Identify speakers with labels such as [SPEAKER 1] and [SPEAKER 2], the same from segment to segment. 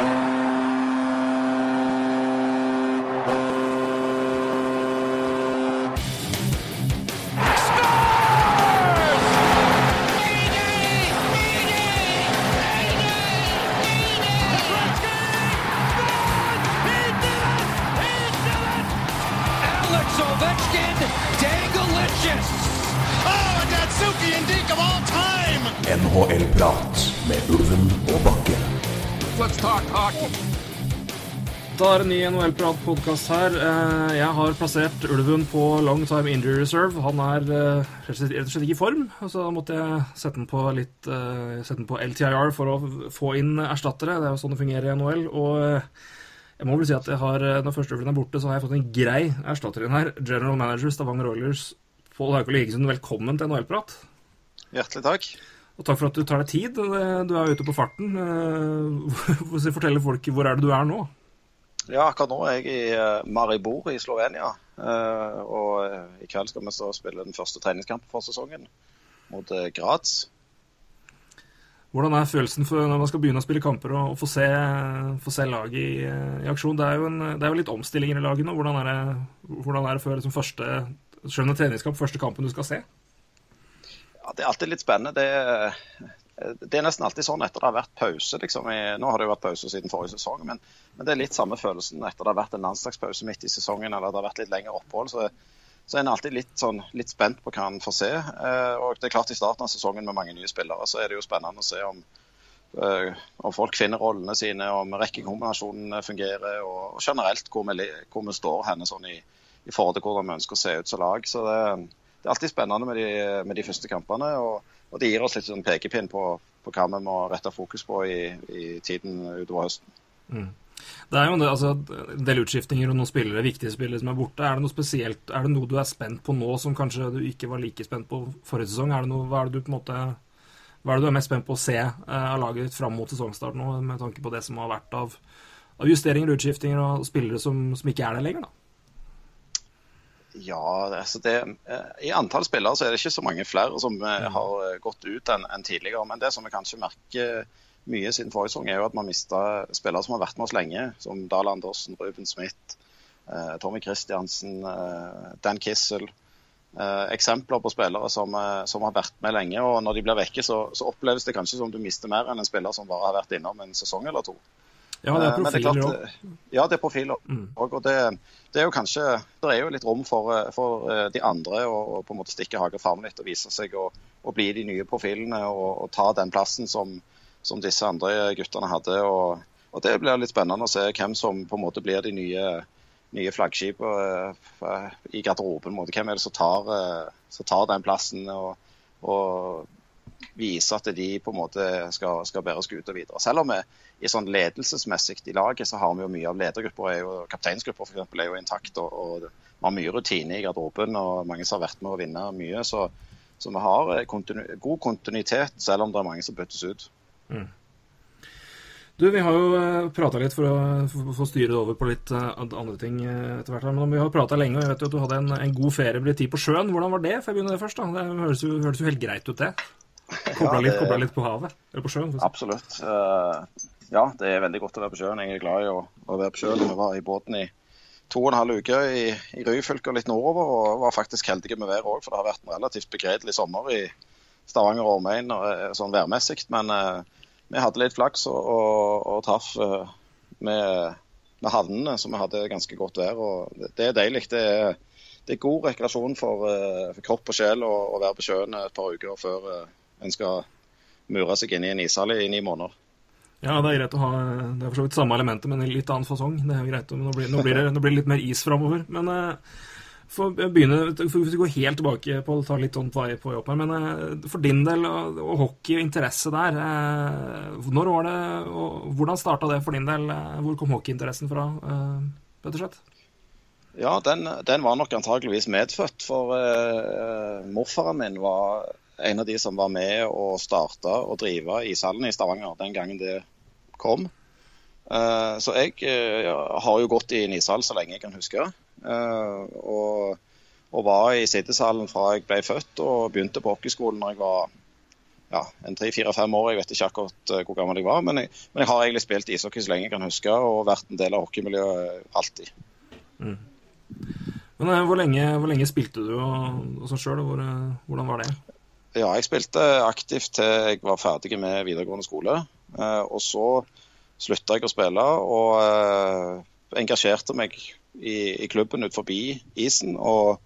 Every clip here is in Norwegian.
[SPEAKER 1] Bye. Er en ny NHL-prat-podkast her. Eh, Jeg har plassert Ulven på long time injury reserve. Han er eh, rett og slett ikke i form, så da måtte jeg sette den på litt eh, Sette den på LTIR for å få inn erstattere. Det er jo sånn det fungerer i NHL. Og jeg må vel si at jeg har, når første Ulven er borte, så har jeg fått en grei erstatter inn her. General manager Stavanger Oilers, Pål Haukeli Heggesund, velkommen til NHL-prat.
[SPEAKER 2] Hjertelig takk.
[SPEAKER 1] Og takk for at du tar deg tid. Du er ute på farten. Fortell folk hvor er det du er nå?
[SPEAKER 2] Ja, akkurat nå er jeg i eh, Maribor i Slovenia. Eh, og eh, i kveld skal vi så spille den første treningskampen for sesongen mot Graz.
[SPEAKER 1] Hvordan er følelsen for når man skal begynne å spille kamper og, få, se, få se laget i, i aksjon? Det er, jo en, det er jo litt omstillinger i laget nå. Hvordan er det, hvordan er det før liksom første selv om det er treningskamp, første kampen du skal se?
[SPEAKER 2] Ja, det er alltid litt spennende. Det, det er nesten alltid sånn etter det har vært pause. Liksom. Nå har det jo vært pause siden forrige sesong, men, men det er litt samme følelsen etter det har vært en landslagspause midt i sesongen eller det har vært litt lengre opphold. Så, så er en alltid litt, sånn, litt spent på hva en får se. Eh, og det er klart I starten av sesongen med mange nye spillere så er det jo spennende å se om, eh, om folk finner rollene sine, om rekkekombinasjonene fungerer, og, og generelt hvor vi, hvor vi står henne sånn i, i forhold til hvordan vi ønsker å se ut som lag. Så det, det er alltid spennende med de, med de første kampene. og og det gir oss litt sånn pekepinn på, på hva vi må rette fokus på i, i tiden utover høsten.
[SPEAKER 1] Det er jo en del, altså, del utskiftinger og noen spillere, viktige spillere som er borte. Er det noe spesielt, er det noe du er spent på nå som kanskje du ikke var like spent på forrige sesong? Er det noe, hva er det du på en måte hva er det du er mest spent på å se eh, av laget ditt fram mot sesongstart nå, med tanke på det som har vært av, av justeringer, utskiftinger og spillere som, som ikke er der lenger? da?
[SPEAKER 2] Ja, altså det, eh, I antall spillere så er det ikke så mange flere som eh, har eh, gått ut enn en tidligere. Men det som vi kanskje merker mye siden forrige sesong, er jo at man mista spillere som har vært med oss lenge. Som Dahl Andersen, Ruben Smith, eh, Tommy Christiansen, eh, Dan Kissel. Eh, eksempler på spillere som, som har vært med lenge. og Når de blir vekke, så, så oppleves det kanskje som du mister mer enn en spiller som bare har vært innom en sesong eller to.
[SPEAKER 1] Ja, det er
[SPEAKER 2] Eh,
[SPEAKER 1] profiler òg.
[SPEAKER 2] eh, Ja, det er profiler òg. Og det, det er jo kanskje Det er jo litt rom for, eh, for eh, de andre å på en måte stikke hagen fram litt og vise seg å, å bli de nye profilene og, og ta den plassen som, som disse andre guttene hadde. Og, og det blir litt spennende å se hvem som på en måte blir de nye, nye flaggskipene eh, i garderoben. Hvem er det som tar, eh, som tar den plassen? og, og vise at de på en måte skal, skal bære skuta videre. Selv om vi i sånn ledelsesmessig i laget så har vi jo mye av ledergrupper, er kapteinsgrupper for eksempel, er jo intakt. og, og Vi har mye rutine i garderoben og mange som har vært med å vinne mye. Så, så vi har eh, kontinu god kontinuitet, selv om det er mange som byttes ut.
[SPEAKER 1] Du, vi har jo prata litt for å for styre det over på litt eh, andre ting eh, etter hvert. Men vi har prata lenge, og jeg vet jo at du hadde en, en god ferie ble tid på sjøen. Hvordan var det? For jeg begynner det først da. Det høres jo, høres jo helt greit ut, det. Kobla
[SPEAKER 2] Ja,
[SPEAKER 1] litt,
[SPEAKER 2] det-
[SPEAKER 1] litt på havet. Eller på sjøen. Liksom.
[SPEAKER 2] Absolutt. Uh, ja, det er veldig godt å være på sjøen. Jeg er glad i å, å være på sjøen. Vi var i båten i to og en halv uke i, i Ryfylke og litt nordover, og var faktisk heldige med været òg, for det har vært en relativt begredelig sommer i Stavanger og omegn eh, sånn værmessig. Men uh, vi hadde litt flaks og, og, og traff uh, med, med havnene, så vi hadde ganske godt vær. og Det, det er deilig. Det er, det er god rekreasjon for, for kropp og sjel å, være på sjøen et par uker før en skal mure seg inn i en ishall i ni måneder.
[SPEAKER 1] Ja, det er greit å ha Det er for så vidt samme elementet, men i litt annen fasong. Det er jo greit. Men nå blir, nå blir, det, nå blir det litt mer is framover. Men eh, for å begynne for vi går helt tilbake på å ta litt sånn vei på jobb her, men eh, for din del og, og hockey og interesse der eh, Når var det og Hvordan starta det for din del? Eh, Hvor kom hockeyinteressen fra, eh, rett og slett?
[SPEAKER 2] Ja, den, den var nok antageligvis medfødt, for eh, morfaren min var en av de som var med og starte og drive ishallen i Stavanger den gangen det kom. Eh, så jeg eh, har jo gått i en ishall så lenge jeg kan huske. Eh, og, og var i sittesalen fra jeg ble født, og begynte på hockeyskolen når jeg var ja, en tre-fire-fem år. Jeg vet ikke akkurat hvor gammel jeg var, men jeg, men jeg har egentlig spilt ishockey så lenge jeg kan huske, og vært en del av hockeymiljøet alltid. Mm.
[SPEAKER 1] Men hvor lenge, hvor lenge, spilte du og, og sånn sjøl, hvor, hvordan var det?
[SPEAKER 2] Ja, jeg spilte aktivt til jeg var ferdig med videregående skole. Og så slutta jeg å spille, og engasjerte meg i, i klubben ut forbi isen. Og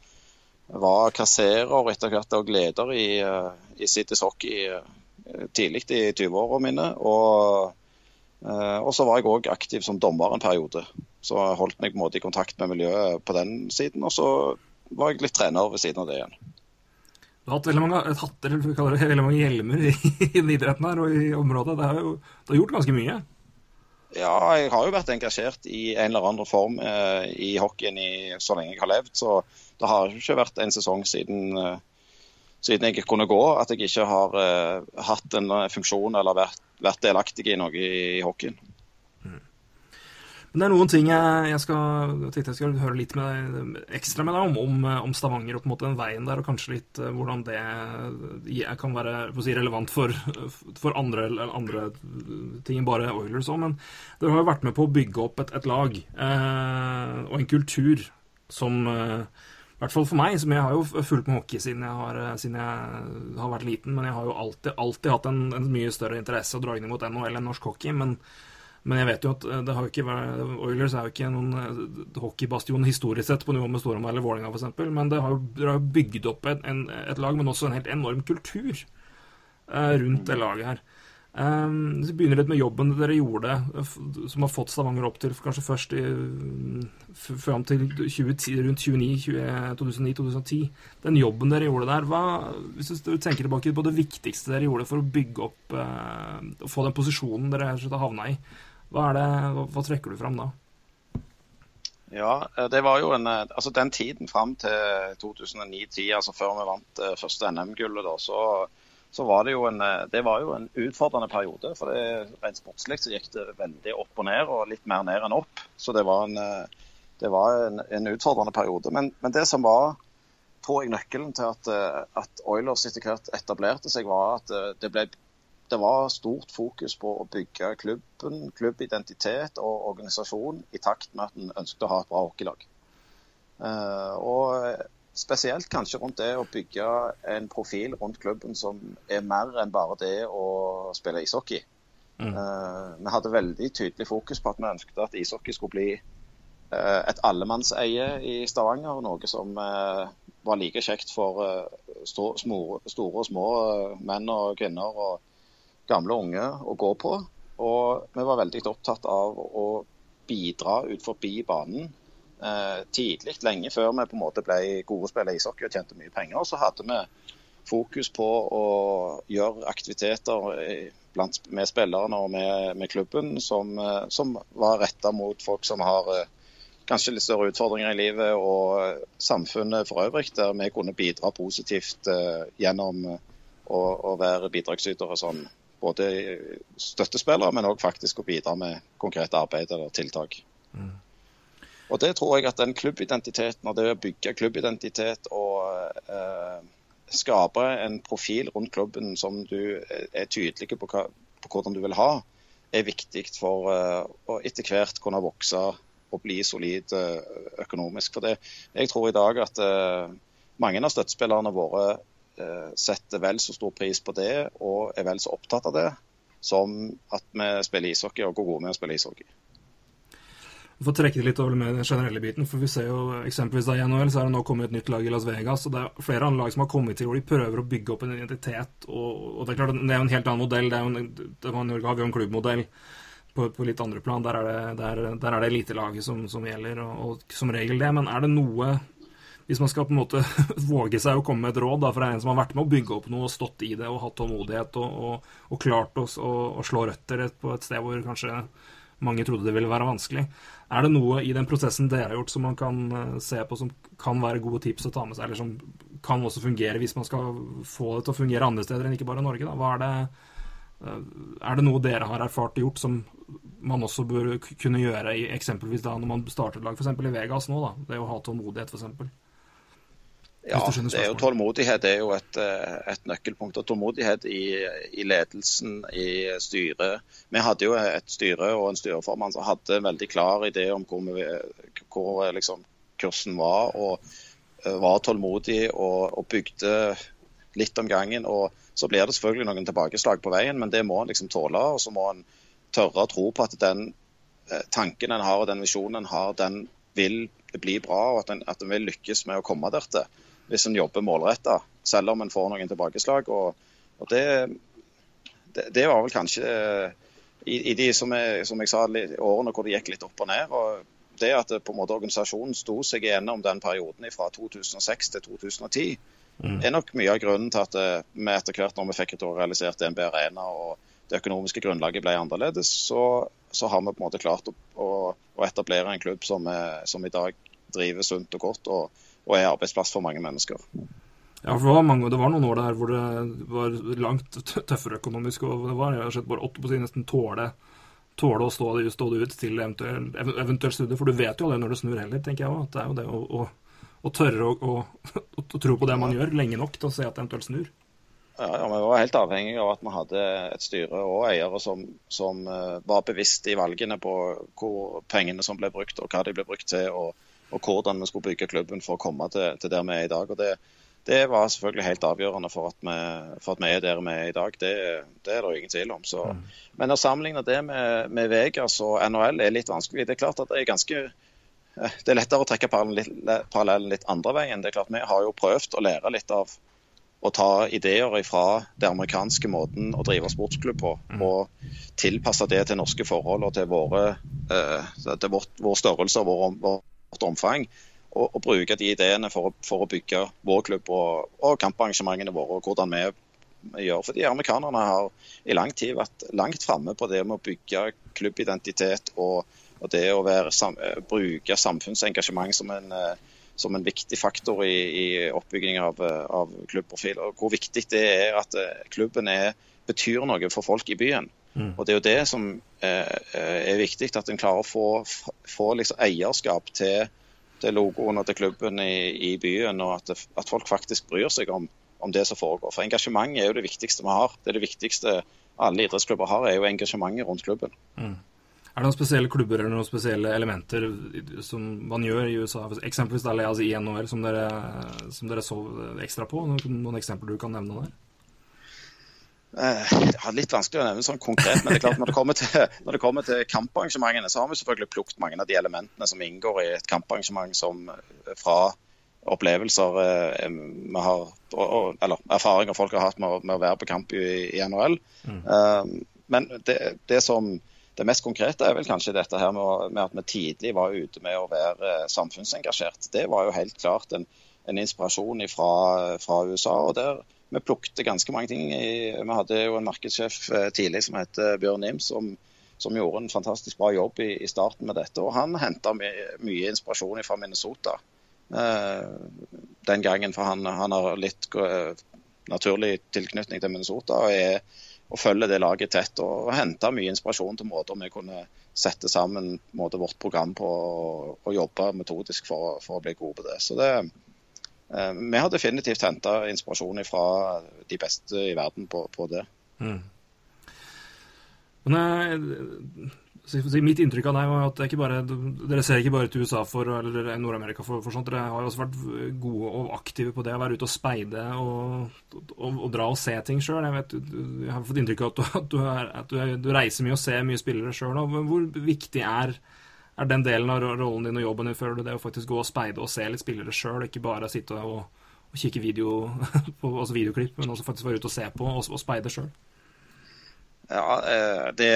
[SPEAKER 2] var kasserer etter hvert og leder i, eh, i Citys Hockey eh, tidlig i 20-åra mine. Og, eh, og, så var jeg òg aktiv som dommer en periode. Så holdt meg på en måte i kontakt med miljøet på den siden. Og så var jeg litt trener ved siden av det igjen.
[SPEAKER 1] Du har hatt veldig mange hatter, eller vi kaller det, veldig mange hjelmer i, i idretten her og i området. Det har jo det har gjort ganske mye?
[SPEAKER 2] Ja, jeg har jo vært engasjert i en eller annen form eh, i hockeyen i, så lenge jeg har levd. Så det har ikke vært en sesong siden, eh, siden jeg kunne gå at jeg ikke har eh, hatt en funksjon eller vært, vært delaktig i noe i, i hockeyen.
[SPEAKER 1] Men det er noen ting jeg, jeg skal jeg tenkte jeg skulle høre litt med, ekstra med deg om, om, om, Stavanger og på en måte den veien der, og kanskje litt uh, hvordan det kan være si, relevant for, for andre, andre, ting enn bare Oilers òg. Men dere har jo vært med på å bygge opp et, et lag eh, og en kultur som eh, i hvert fall for meg, som jeg har jo fulgt med hockey siden jeg har, siden jeg har vært liten, men jeg har jo alltid, alltid hatt en, en, mye større interesse og dragning mot NHL enn norsk hockey. men men jeg vet jo at eh, det har ikke vært, Oilers er jo ikke noen eh, hockeybastion historisk sett på nivå med Storhamar eller Vålerenga f.eks., men det har jo bygd opp et, en, et, lag, men også en helt enorm kultur eh, rundt det laget her. Um, så begynner litt med jobben dere gjorde, som har fått Stavanger opp til kanskje først i, fram til 2010, rundt 2009-2010. Den jobben dere gjorde der, hva, hvis du tenker tilbake på det viktigste dere gjorde for å bygge opp uh, få den posisjonen dere har havna i, hva, det, hva, hva, trekker du fram da?
[SPEAKER 2] Ja, eh, det var jo en, eh, altså Den tiden fram til 2009-10, altså før vi vant eh, første NM-gullet, da, så, så, var det jo en, det var jo en utfordrende periode. For det, rent sportslig så gikk det veldig opp og ned, og litt mer ned enn opp. Så det var en, det var en, en utfordrende periode. Men, men, det som var tror jeg nøkkelen til at, at Oilers etter hvert etablerte seg, var at det ble det var stort fokus på å bygge klubben, klubbidentitet og organisasjon i takt med at en ønsket å ha et bra hockeylag. Eh, og spesielt kanskje rundt det å bygge en profil rundt klubben som er mer enn bare det å spille ishockey. Mm. Eh, vi hadde veldig tydelig fokus på at vi ønsket at ishockey skulle bli eh, et allemannseie i Stavanger. Noe som var like kjekt for store og små menn og kvinner. og gamle og unge å gå på. Og vi var veldig opptatt av å bidra ut forbi banen eh, tidlig, lenge før vi på en måte ble gode spillere i ishockey og tjente mye penger. Så hadde vi fokus på å gjøre aktiviteter blant, med spillerne og med, med klubben som, eh, som var retta mot folk som har eh, kanskje litt større utfordringer i livet og samfunnet for øvrig, der vi kunne bidra positivt eh, gjennom å, å være bidragsytere sånn både støttespillere, men òg faktisk å bidra med konkrete arbeid eller tiltak. Mm. Og Det tror jeg at den klubbidentiteten og det å bygge klubbidentitet og eh, skape en profil rundt klubben som du er tydelig på, hva, på hvordan du vil ha, er viktig for eh, å etter hvert kunne vokse og bli solid eh, økonomisk. For det, Jeg tror i dag at eh, mange av støttespillerne våre Eh, setter vel så stor pris på det og er vel så opptatt av det som at vi spiller ishockey og går gode med å spille ishockey.
[SPEAKER 1] Vi får trekke det litt over med den generelle biten. for vi ser jo eksempelvis da I NHL så er det nå kommet et nytt lag i Las Vegas. og Det er flere andre lag som har kommet til hvor de prøver å bygge opp en identitet. og, og Det er klart det er jo en helt annen modell. det er jo en, det Norge har jo en klubbmodell på, på, litt andre plan. Der er det, der, der er det elitelaget som, som gjelder, og, og, som regel det. Men er det noe hvis man skal på en måte våge seg å komme med et råd da, fra en som har vært med å bygge opp noe og stått i det og hatt tålmodighet og, og, og klart å, å, slå røtter på et sted hvor kanskje mange trodde det ville være vanskelig. Er det noe i den prosessen dere har gjort som man kan eh, se på som kan være gode tips å ta med seg, eller som kan også fungere hvis man skal få det til å fungere andre steder enn ikke bare Norge? Er, det, eh, er det noe dere har erfart og gjort som man også bør kunne gjøre eksempelvis da når man starter lag, f.eks. i Vegas nå? da, Det å ha tålmodighet, f.eks.?
[SPEAKER 2] Ja, det er jo tålmodighet er jo et, eh, et nøkkelpunkt. Og tålmodighet i, i, ledelsen, i styret. Vi hadde jo et styre og en styreformann som hadde en veldig klar idé om hvor, vi, hvor liksom, kursen var. Og uh, var tålmodig og, og, bygde litt om gangen. og Så blir det selvfølgelig noen tilbakeslag på veien, men det må en liksom tåle. Og så må en tørre å tro på at den tanken en har og den visjonen en har, den vil bli bra, og at en, at en vil lykkes med å komme der til hvis en jobber målretta, selv om en får noen tilbakeslag. Og, og det, det, det, var vel kanskje i, i de som jeg, som jeg sa, årene hvor det gikk litt opp og ned. og det at det, på en måte organisasjonen sto seg igjennom den perioden fra 2006 til 2010, mm. er nok mye av grunnen til at eh, vi etter hvert når vi fikk realisert DNB Arena og det økonomiske grunnlaget ble annerledes, så, så har vi på en måte klart å, å, å etablere en klubb som, som, i dag driver sunt og godt. og og er arbeidsplass for mange mennesker.
[SPEAKER 1] Ja, for det var, mange, det var noen år der hvor det var langt tøffere økonomisk. og det var rett bare åtte på å nesten tåle, tåle å stå, stå det ut til eventuelt eventuell studie. For du vet jo det når det snur heller, tenker jeg òg. Det er jo det å, å, å tørre å, å, tro på det man gjør lenge nok til å se at det eventuelt snur.
[SPEAKER 2] Ja, ja, Vi var helt avhengig av at vi hadde et styre og eiere som, som uh, var bevisst i valgene på hvor pengene som ble brukt, og hva de ble brukt til. og og hvordan vi skulle bygge klubben for å komme til, til der vi er i dag. og det, det var selvfølgelig helt avgjørende for at vi, for at vi er der vi er i dag. Det, det er det ingen tvil om. Så. Mm. Men å sammenligne det med, med, Vegas og NHL er litt vanskelig. Det er klart at det er ganske eh, det er lettere å trekke parallellen litt, andre veien. Det er klart Vi har jo prøvd å lære litt av å ta ideer fra den amerikanske måten å drive sportsklubb på, mm. og tilpasse det til norske forhold og til, våre, eh, til vår størrelse og vår, vårt omfang. Og, og bruke de ideene for å, for å, bygge vår klubb og, og kamparrangementene våre. og hvordan vi gjør. Fordi Amerikanerne har i lang tid vært langt framme på det med å bygge klubbidentitet og, og det å være, sam, bruke samfunnsengasjement som en, som en viktig faktor i, i oppbygging av, av klubbprofil. Og hvor viktig det er at klubben er, betyr noe for folk i byen. Mm. Og Det er jo det som eh, er viktig, at en klarer å få, få liksom eierskap til, til, logoen og til klubben i, i byen, og at, det, at, folk faktisk bryr seg om, om, det som foregår. For Engasjement er jo det viktigste vi har. Det er det viktigste alle idrettsklubber har, er jo engasjementet rundt klubben. Mm.
[SPEAKER 1] Er det noen spesielle klubber eller noen spesielle elementer som man gjør i USA? Eksempelvis altså i NHL, som dere, som dere så ekstra på? Noen, noen eksempler du kan nevne der?
[SPEAKER 2] Er litt vanskelig å nevne sånn konkret, men det er klart når det kommer til, det kommer til kamparrangementene, så har vi selvfølgelig plukket mange av de elementene som inngår i et kamparrangement som eh, fra opplevelser eh, vi har, eller erfaringer folk har hatt med, med å være på kamp i, i NHL. Mm. Men det, det, som det mest konkrete er vel kanskje dette her med, med, at vi tidlig var ute med å være samfunnsengasjert. Det var jo helt klart en, en inspirasjon fra, fra USA. og der vi plukket ganske mange ting. Vi hadde jo en markedssjef eh, tidlig som het Bjørn Nim, som, som, gjorde en fantastisk bra jobb i, i starten med dette. Og han henta mye, mye inspirasjon fra Minnesota eh, den gangen, for han, han har litt uh, naturlig tilknytning til Minnesota. og er og følger det laget tett og, hente mye inspirasjon til måter vi kunne sette sammen måte, vårt program på og, og jobbe metodisk for, for, å bli gode på det. Så det, Eh, vi har definitivt henta inspirasjon fra de beste i verden på, på det. Mm.
[SPEAKER 1] Men, eh, mitt inntrykk av deg var at bare, dere ser ikke bare til USA for, eller Nord-Amerika for, for, sånt. Dere har jo også vært gode og aktive på det å være ute og speide og, og, og dra og se ting sjøl. Jeg, jeg, har fått inntrykk av at, du, at du, er, du, reiser mye og ser mye spillere sjøl. Hvor viktig er er den delen av rollen din og jobben din føler du det å faktisk gå og speide og se litt spillere sjøl, ikke bare sitte og, og kikke video, på, altså videoklipp, men også faktisk være ute og se på og, og speide sjøl?
[SPEAKER 2] Ja, eh, det,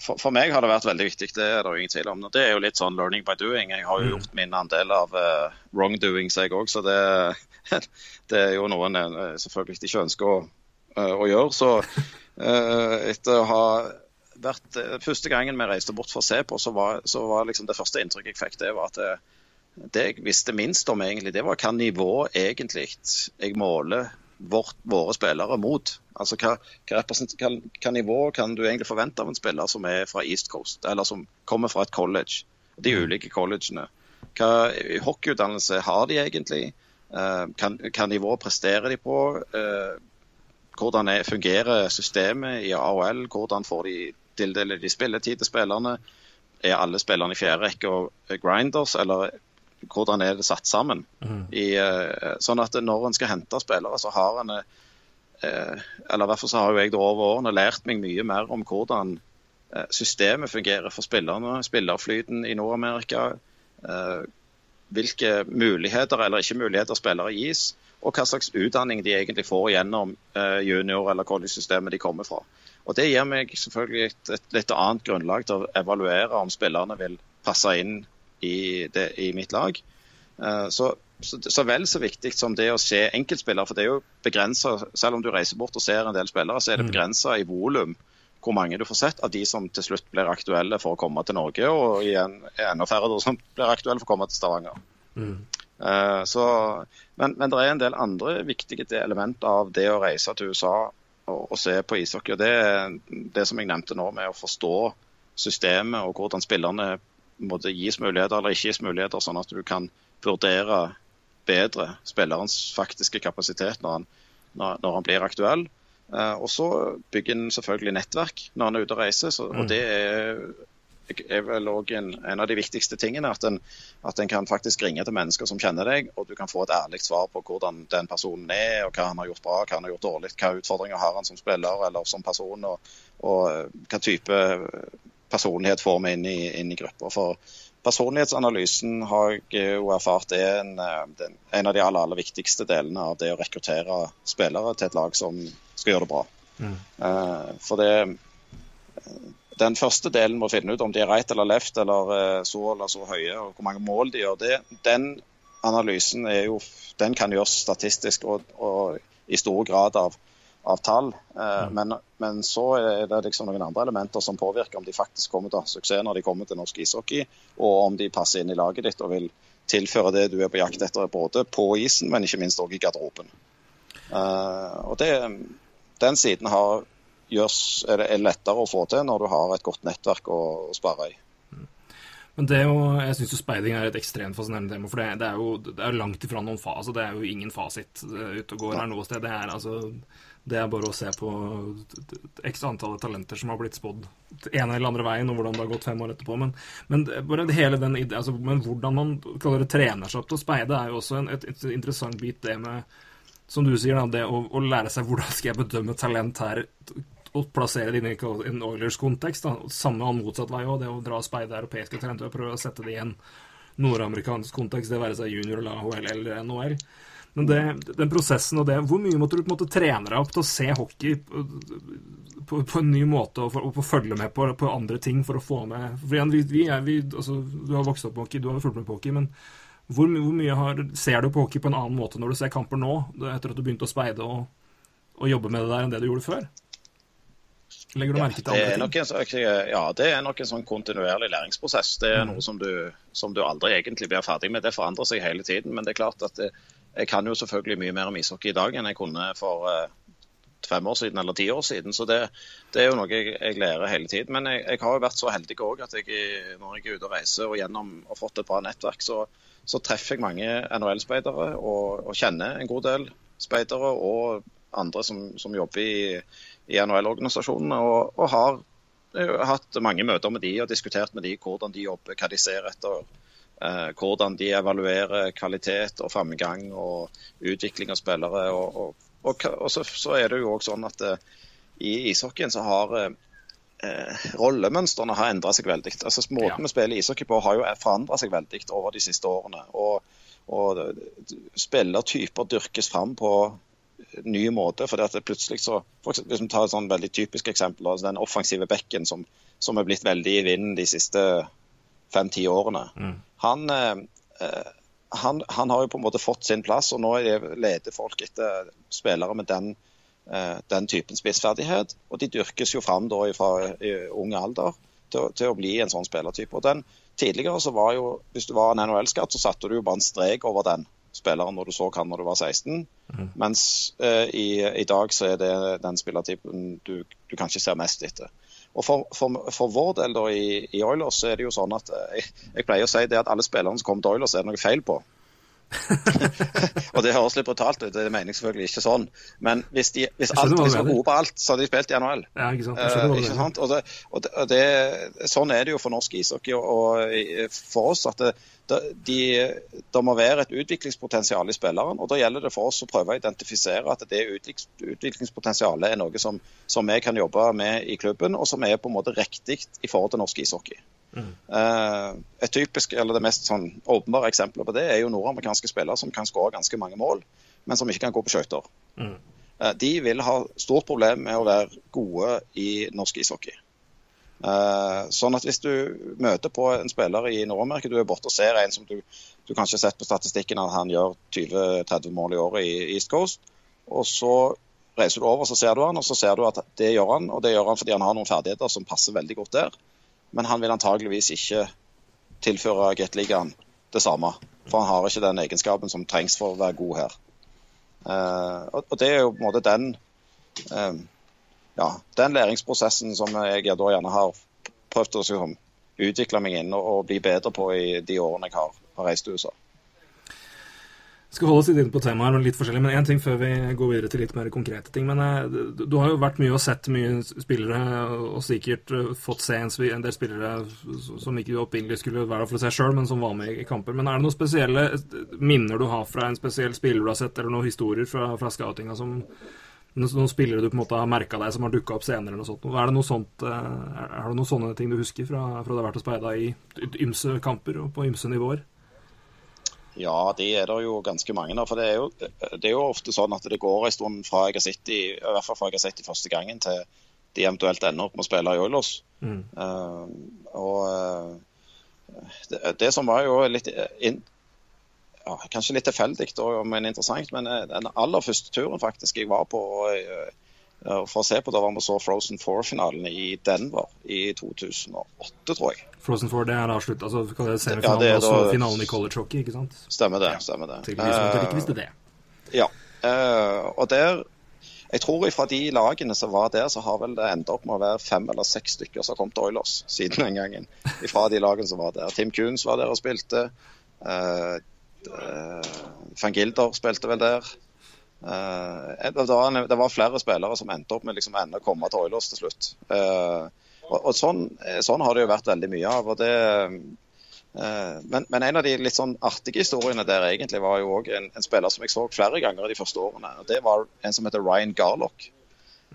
[SPEAKER 2] for, for, meg har det vært veldig viktig, det er det ingen tvil om. Det er jo litt sånn learning by doing. Jeg har jo mm. gjort min andel av uh, wrongdoings, jeg òg, så det, det, er jo noe en eh, selvfølgelig ikke ønsker å, å gjøre. Så uh, etter å ha vært, eh, Første gangen vi reiste bort for å se på, så var, så var liksom det første inntrykket jeg fikk, det var at det, det, jeg visste minst om, egentlig, det var hva nivå egentlig jeg måler vårt, våre spillere mot. Altså hva, hva, hva, hva, nivå kan du egentlig forvente av en spiller som er fra East Coast, eller som kommer fra et college? De mm. ulike collegene. Hva hockeyutdannelse har de egentlig? Eh, hva nivå presterer de på? Eh, hvordan er, fungerer systemet i AHL? Hvordan får de tildeler de spilletid til spillerne? Er alle spillerne i fjerde rekke og grinders, eller hvordan er det satt sammen? Mm. I, sånn at når en skal hente spillere, så har en Eller i hvert fall så har jo jeg det over årene lært meg mye mer om hvordan systemet fungerer for spillerne, spillerflyten i Nord-Amerika hvilke muligheter eller ikke muligheter spillere gis, og hva slags utdanning de egentlig får gjennom eh, junior- eller college-systemet de kommer fra. Og Det gir meg selvfølgelig et, et, litt annet grunnlag til å evaluere om spillerne vil passe inn i, det, i mitt lag. Eh, så, så, så, vel så viktig som det å se enkeltspillere, for det er jo begrensa, selv om du reiser bort og ser en del spillere, så er det mm. begrensa i volum hvor mange du får sett av de som til slutt blir aktuelle for å komme til Norge, og igjen enda færre som blir aktuelle for å komme til Stavanger. Mm. Uh, så, men, men, det er en del andre viktige elementer av det å reise til USA og, å se på ishockey. og Det er det som jeg nevnte nå, med å forstå systemet og hvordan spillerne måtte gis muligheter eller ikke gis muligheter, sånn at du kan vurdere bedre spillerens faktiske kapasitet når han, når, når han blir aktuell. Uh, og så bygger en selvfølgelig nettverk når en er ute og reiser. Så, og mm. det er, er vel også en, en, av de viktigste tingene. At en, at en, kan faktisk ringe til mennesker som kjenner deg, og du kan få et ærlig svar på hvordan den personen er, og hva han har gjort bra, hva han har gjort dårlig, hva utfordringer har han som spiller eller som person, og, og hva type personlighet får vi inn i, inn i grupper. For Personlighetsanalysen har jeg jo erfart er en, eh, en, av de aller, aller viktigste delene av det å rekruttere spillere til et lag som skal gjøre det bra. Mm. Uh, for det Den første delen med å finne ut om de er right eller left, eller uh, så eller så høye, og hvor mange mål de gjør, det, den analysen er jo, den kan gjøres statistisk og, og i stor grad av av tall. Eh, mm. men, men, så er det liksom noen andre elementer som påvirker om de faktisk kommer til suksess når de kommer til norsk ishockey, og om de passer inn i laget ditt og vil tilføre det du er på jakt etter, både på isen, men ikke minst også i garderoben. Uh, og det, Den siden har, gjørs, er det er lettere å få til når du har et godt nettverk å, å spare i.
[SPEAKER 1] Men det er jo, jeg syns speiding er et ekstremt fascinerende tema. For det, det er jo det er langt ifra noen fas, Altså, det er jo ingen fasit ute og går her noe sted. Det er altså det er bare å se på x antallet talenter som har blitt spådd ene eller andre veien, og hvordan det har gått fem år etterpå. Men, men, bare hele den, altså, men hvordan man kaller det trener seg opp til å speide, er jo også en, et, et, interessant bit, det med som du sier, da, det å, å, lære seg hvordan skal jeg bedømme talent her og plassere det i en Oilers-kontekst. Samme og motsatt vei òg, det å dra og speide europeiske talenter og prøve å sette det i en nordamerikansk kontekst, det være seg junior eller AHL eller NHL. Men det, den prosessen og det Hvor mye måtte du på en måte trene deg opp til å se hockey på, på, på en ny måte og, for, og følge med på, på, andre ting for å få med For vi, vi er, vi, altså, Du har vokst opp på hockey, du har fulgt med på hockey, men hvor, hvor, mye har, ser du på hockey på en annen måte når du ser kamper nå, etter at du begynte å speide og, og jobbe med det der, enn det du gjorde før? Legger du merke til andre ting?
[SPEAKER 2] En, ja, det er nok en sånn kontinuerlig læringsprosess. Det er mm. noe som du, som du, aldri egentlig blir ferdig med. Det forandrer seg hele tiden. Men det er klart at det, jeg kan jo selvfølgelig mye mer om ishockey i dag enn jeg kunne for uh, fem år siden eller ti år siden. Så det, det er jo noe jeg, jeg, lærer hele tiden. Men jeg, jeg har jo vært så heldig òg at jeg, når jeg er ute og reiser og gjennom og fått et bra nettverk, så, så treffer jeg mange NHL-speidere og, og, kjenner en god del speidere og andre som, som jobber i, i NHL-organisasjonene. Og, og har, har hatt mange møter med de og diskutert med de hvordan de jobber, hva de ser etter eh, hvordan de evaluerer kvalitet og framgang og utvikling av spillere. Og, og, og, så, så, er det jo også sånn at eh, i ishockeyen så har eh, rollemønstrene har endra seg veldig. Altså Måten ja. vi spiller ishockey på har jo forandra seg veldig over de siste årene. Og, og spillertyper dyrkes fram på ny måte. at det plutselig så, for Hvis vi tar et sånn veldig typisk eksempel, altså den offensive bekken som, som er blitt veldig i vinden de siste fem-ti årene. Mm. Han, eh, eh, han, han, har jo på en måte fått sin plass, og nå leter folk etter spillere med den, eh, den typen spissferdighet. Og de dyrkes jo fram da fra ung alder til, til, å bli en sånn spillertype. Og den, tidligere så var jo, Hvis du var en NHL-skatt, så satte du jo bare en strek over den spilleren når du så han når du var 16. Mm. Mens eh, i, i, dag så er det den spillertypen du, du kanskje ser mest etter. Og for, for, for, vår del da i, i Oilers så er det jo sånn at eh, jeg, jeg, pleier å si det at alle spillerne som kommer til Oilers, er det noe feil på. og det høres litt brutalt ut, det mener jeg selvfølgelig ikke sånn. Men hvis, de, hvis alt, hvis var gode på alt, så hadde de spilt i NHL.
[SPEAKER 1] Ja, ikke sant?
[SPEAKER 2] Eh,
[SPEAKER 1] du
[SPEAKER 2] ikke sant? Og det, og det, og det, sånn er det jo for norsk ishockey og, for oss. at det, de, det må være et utviklingspotensial i spilleren. og Da gjelder det for oss å prøve å identifisere at det utviklingspotensialet er noe som, som vi kan jobbe med i klubben, og som er på en måte riktig i forhold til norsk ishockey. Eh, et typisk, eller Det mest sånn åpenbare eksempelet på det er jo nordamerikanske spillere som kan skåre ganske mange mål, men som ikke kan gå på skøyter. Mm. De vil ha stort problem med å være gode i norsk ishockey. Eh, sånn at Hvis du møter på en spiller i Nord-Amerika, du er borte og ser en som du, du kanskje har sett på statistikken at han gjør 20-30 mål i året i East Coast, og så reiser du over så ser du han, og så ser du at det gjør han, og det gjør han fordi han har noen ferdigheter som passer veldig godt der. Men han vil antageligvis ikke tilføre Gateligaen det samme. For han har ikke den egenskapen som trengs for å være god her. Eh, og, det er jo på en måte den eh, ja, den læringsprosessen som jeg da gjerne har prøvd å liksom, utvikle meg inn og, og bli bedre på i de årene jeg har, har reist til USA.
[SPEAKER 1] Skal holde oss litt på temaet, her, litt forskjellig. Men én ting før vi går videre til litt mer konkrete ting. Men eh, du, har jo vært mye og sett mye spillere, og sikkert eh, fått se en, del spillere som ikke opprinnelig skulle være for å se sjøl, men som var med i kamper. Men er det noen spesielle minner du har fra en spesiell spiller du har sett, eller noen historier fra, fra scoutinga som noen spillere du på en måte har merka deg som har dukka opp senere? eller noe sånt? Er det noe sånt, eh, er det noen sånne ting du husker fra, fra det har vært og speida i ymse kamper og på ymse nivåer?
[SPEAKER 2] Ja, det er det jo ganske mange av. For det er, jo, det er jo ofte sånn at det går en stund fra jeg har sett de, i hvert fall fra jeg har sett de første gangen, til de eventuelt ender opp med å spille i Oilers. Eh, og eh, det, det som var jo litt in, ja, Kanskje litt tilfeldig, men interessant. Men eh, den aller første turen faktisk jeg var på for å se på, da var vi så Frozen Four-finalen i Denver i 2008, tror jeg.
[SPEAKER 1] Frozen Four, det er da slutt, altså det
[SPEAKER 2] Ja, det er
[SPEAKER 1] og så
[SPEAKER 2] da-
[SPEAKER 1] finalen i college hockey, ikke sant?
[SPEAKER 2] Stemmer det. stemmer det.
[SPEAKER 1] Til de som ikke visste det.
[SPEAKER 2] Ja. Uh, og der Jeg tror fra de lagene som var der, så har vel det endt opp med å være fem eller seks stykker som har kommet til Oilers siden den gangen. Fra de lagene som var der. Tim Coons var der og spilte. Uh, Van Gilder spilte vel der. Uh, det, var, det var flere spillere som endte opp med liksom å komme til Oilers til slutt. Eh, og, og sånn, sånn har det jo vært veldig mye av. og det Eh, Men, men en av de litt sånn artige historiene der egentlig var jo òg en, en spiller som jeg så flere ganger de første årene. og Det var en som heter Ryan Garlock.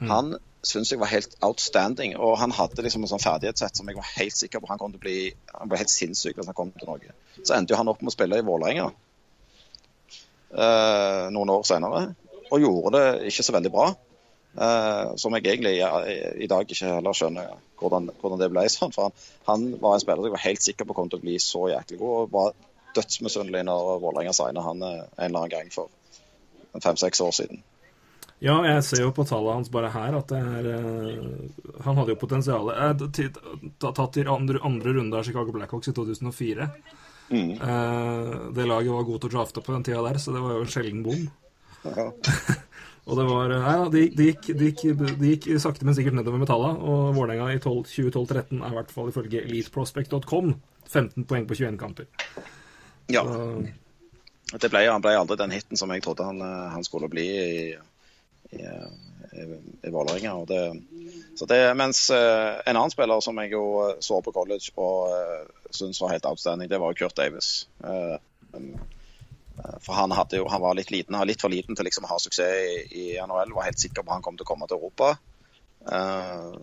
[SPEAKER 2] Han syns jeg var helt outstanding. Og han hadde liksom en sånn ferdighetssett som jeg var helt sikker på han kom til å bli Han ble helt sinnssyk hvis han kom til Norge. Så endte jo han opp med å spille i Vålerenga eh, noen år senere, og gjorde det ikke så veldig bra. Eh, som jeg egentlig ja, i dag ikke heller skjønner hvordan, hvordan det ble sånn. For han, han var en spiller som jeg var helt sikker på kom til å bli så jæklig god, og var dødsmisunnelig når Vålerenga signa han eh, en eller annen gang for fem-seks år siden.
[SPEAKER 1] Ja, jeg ser jo på tallet hans bare her at det er uh, Han hadde jo potensial Tatt i andre, andre runde av Chicago Blackhawks i 2004. Eh, det laget var god til å drafte på den tida der, så det var jo en sjelden bom.
[SPEAKER 2] Ja.
[SPEAKER 1] Og det var Nei da, det det gikk, gikk, det gikk sakte, men sikkert nedover med tallene. Og Vålerenga i 2012-2013 er i hvert fall ifølge eliteprospect.com 15 poeng på 21 kamper.
[SPEAKER 2] ja.
[SPEAKER 1] Så,
[SPEAKER 2] Det ble, han ble aldri den hiten som jeg trodde han, eh, han skulle bli i, i, i, i Vålerenga. og det- så det, Mens eh, en annen spiller som jeg jo eh, så på college og uh, syntes var helt outstanding, det var Kurt Davis. Eh, eh, for han, jo, han var litt liten, litt for liten til liksom å ha suksess i, i NHL. Var helt sikker på at han kom til å komme til Europa. Uh,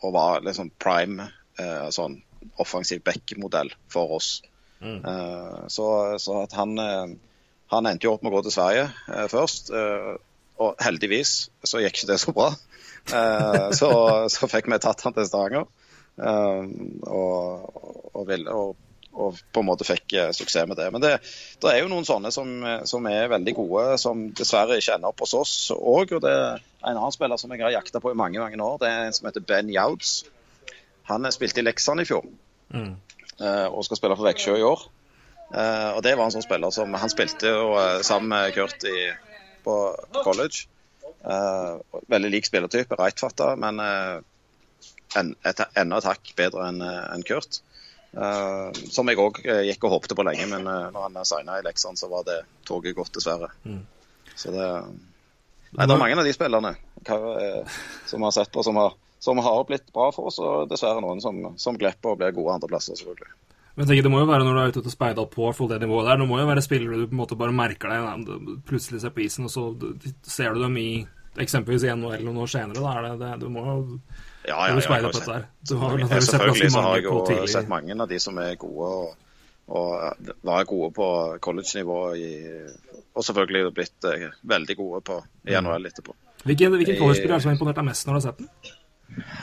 [SPEAKER 2] og var liksom prime uh, sånn offensiv back-modell for oss. Eh, så, så at han, eh, han endte jo opp med å gå til Sverige eh, først. eh, og heldigvis så gikk ikke det så bra. Eh, så, så fikk vi tatt han til Stavanger. eh, og, og, og, og på en måte fikk eh, suksess med det. Men det, det er jo noen sånne som, eh, som er veldig gode, som dessverre ikke ender opp hos oss òg. Og det er en annen spiller som jeg har jakta på i mange mange år. Det er en som heter Ben Youds. Han eh, spilte i Leksand i fjor mm. og skal spille for Veksjø i år. Og det var en sånn spiller som Han spilte jo sammen med Kurt i, på, på college. Veldig lik spillertype, rightfatta, men enda et hakk bedre enn Kurt. Uh, som jeg òg uh, gikk og håpte på lenge, men uh, når han signa i Leksand, så var det toget gått, dessverre. Mm. Så det Nei, det er mange av de spillerne som har sett på, som har, som har, blitt bra for oss, og dessverre noen som, som glipper og blir gode andreplasser, selvfølgelig.
[SPEAKER 1] Men tenker, Det må jo være når du er ute og speider på for det nivået der. Det må jo være spillere du på en måte bare merker deg, plutselig ser på isen, og så ser du dem i eksempelvis i NHL noen år senere. Da er det, det, du må jo
[SPEAKER 2] ja, ja, ja.
[SPEAKER 1] Du
[SPEAKER 2] har sett, ja, selvfølgelig så har jeg jo sett mange av de som er gode. og og var gode på college-nivå, og selvfølgelig blitt eh, veldig gode på i mm. NHL etterpå.
[SPEAKER 1] Hvilken, hvilken college-spiller er som har imponert deg mest når du har sett den?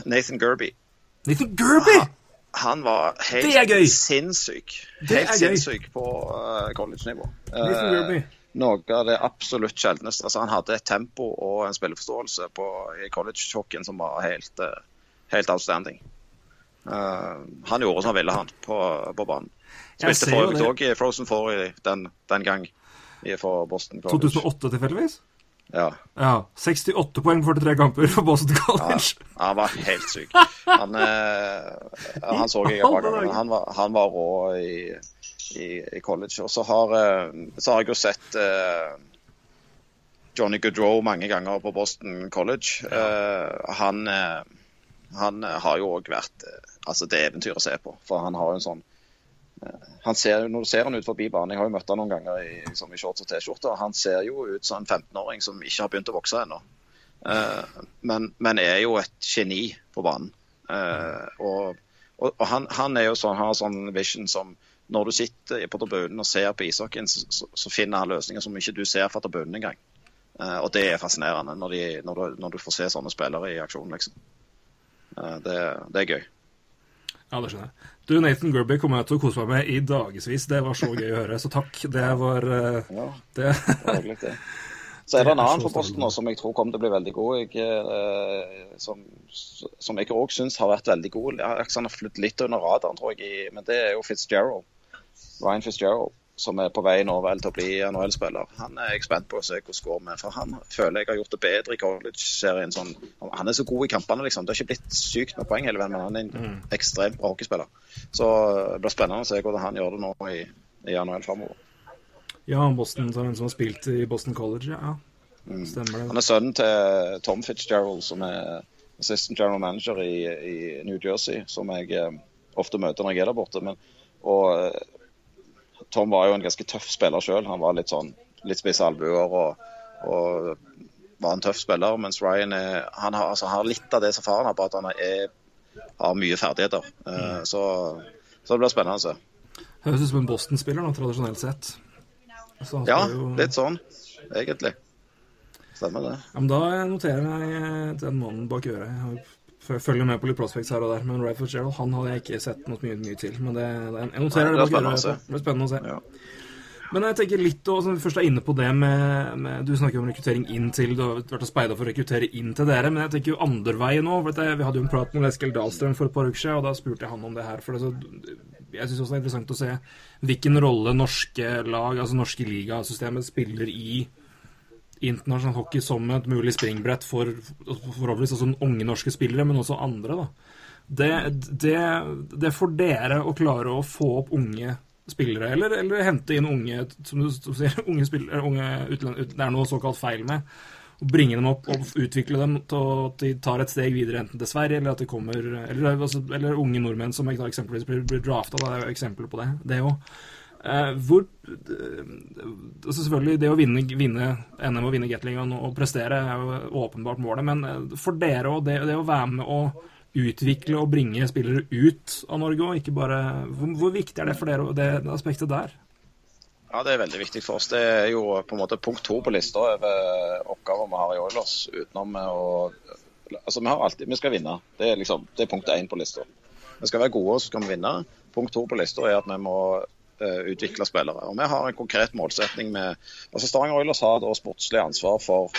[SPEAKER 2] Nathan Gerby.
[SPEAKER 1] Nathan Gerby?
[SPEAKER 2] Han, han var helt sinnssyk. Helt sinnssyk på uh, college-nivå. Nathan Uh, noe av det absolutt sjeldneste. Altså, han hadde et tempo og en spilleforståelse på, i college-hockeyen som var helt, uh, helt outstanding. han gjorde som han ville, han, på, på banen. Spilte for øvrig òg i Frozen Four den, den gang for Boston
[SPEAKER 1] College. 2008 tilfeldigvis?
[SPEAKER 2] Ja.
[SPEAKER 1] ja. 68 poeng på 43 kamper for Boston College.
[SPEAKER 2] Ja, han var helt syk. Han, eh, han så jeg et par ganger. Han var, han var rå i, i, i, college. Og så har, eh, så har jeg jo sett eh, Johnny Goodrow mange ganger på Boston College. Eh, han, eh, han har jo òg vært eh, altså det eventyr å se på. For han har jo en sånn ser, når du ser han ut forbi banen, jeg har jo møtt han noen ganger i, liksom i shorts og T-skjorte, han ser jo ut som en 15-åring som ikke har begynt å vokse ennå. Uh, men, men, er jo et geni på banen. Uh, og, og, og han, han, er jo sånn, har sånn vision som når du sitter på tribunen og ser på ishockeyen, så, så, så, finner han løsninger som ikke du ser fra tribunen engang. Uh, og det er fascinerende når, de, når, du, når, du, får se sånne spillere i aksjon, liksom. Det, det er gøy.
[SPEAKER 1] Ja, det skjønner jeg. Du, Nathan Gerby kommer jeg til å kose meg med i dagevis. Det var så gøy å høre, så takk. Det var uh,
[SPEAKER 2] Ja, det var hyggelig, det. Så er det en annen på posten nå, som jeg tror kommer til å bli veldig god. Jeg, uh, som, som jeg òg syns har vært veldig god. Han har flyttet litt under radaren, tror jeg, men det er jo Fitzgerald. Ryan Fitzgerald som er på vei nå vel til å bli NHL-spiller. Han er jeg spent på å se hvordan går med. For han føler jeg har gjort det bedre i college-serien. Sånn, han er så god i kampene, liksom. Det har ikke blitt sykt med poeng hele veien, men han er en mm. ekstremt bra hockeyspiller. Så det blir spennende å se hvordan han gjør det nå i, i NHL framover.
[SPEAKER 1] Ja, Boston, som har spilt i Boston College, ja.
[SPEAKER 2] Mm. Stemmer det. Han er sønnen til Tom Fitzgerald, som er assistant general manager i, i New Jersey, som jeg eh, ofte møter når jeg er der borte. Men, og Tom var jo en ganske tøff spiller sjøl. Han var litt sånn litt spisse albuer og, og, var en tøff spiller. Mens Ryan er, han har, altså, har, litt av det som faren har, på at han er, har mye ferdigheter. Mm. så, så, det blir spennende å se.
[SPEAKER 1] Høres ut som en Boston-spiller nå, tradisjonelt sett.
[SPEAKER 2] ja, jo... litt sånn, egentlig. Stemmer det.
[SPEAKER 1] Ja, men da noterer jeg den mannen bak øret. Jeg har følger med på litt prospects her og der. Men Ray Fitzgerald han hadde jeg ikke sett noe mye, mye til. Men det, det, jeg noterer det. Det, det blir spennende å se. Ja. Men jeg tenker litt, og som vi først er inne på det med, med Du snakker om rekruttering inn til Du har vært og speida for å rekruttere inn til dere, men jeg tenker jo andre veien nå. Vi hadde jo en prat med Eskil Dahlstrøm for et par uker siden, og da spurte jeg han om det her. For det, så, jeg syns også det er interessant å se hvilken rolle norske lag, altså norske ligasystemet, spiller i internasjonal hockey som et mulig springbrett for forhåpentligvis også unge norske spillere, men også andre. da. Det, det, det får dere å klare å få opp unge spillere, eller, eller hente inn unge som du, sier, unge spillere, unge utland, det er noe såkalt feil med. og Bringe dem opp og utvikle dem til at de tar et steg videre, enten til Sverige eller at de kommer Eller, altså, eller unge nordmenn som eksempelvis blir, blir drafta. Det er jo eksempler på det. Det òg. Eh, hvor eh, altså Selvfølgelig, det å vinne, vinne NM og vinne Gatlingan og prestere er jo åpenbart målet, men eh, for dere òg, det, det, å være med å utvikle og bringe spillere ut av Norge òg, ikke bare hvor, hvor, viktig er det for dere, det, det aspektet der?
[SPEAKER 2] Ja, Det er veldig viktig for oss. Det er jo på en måte punkt to på lista over oppgaver vi har i Oilers. Utenom å Altså, vi har alltid Vi skal vinne. Det er liksom, det er punkt én på lista. Vi skal være gode, og så skal vi vinne. Punkt to på lista er at vi må utvikle spillere. Og Vi har en konkret målsetning med altså Stavanger Oilers har da sportslig ansvar for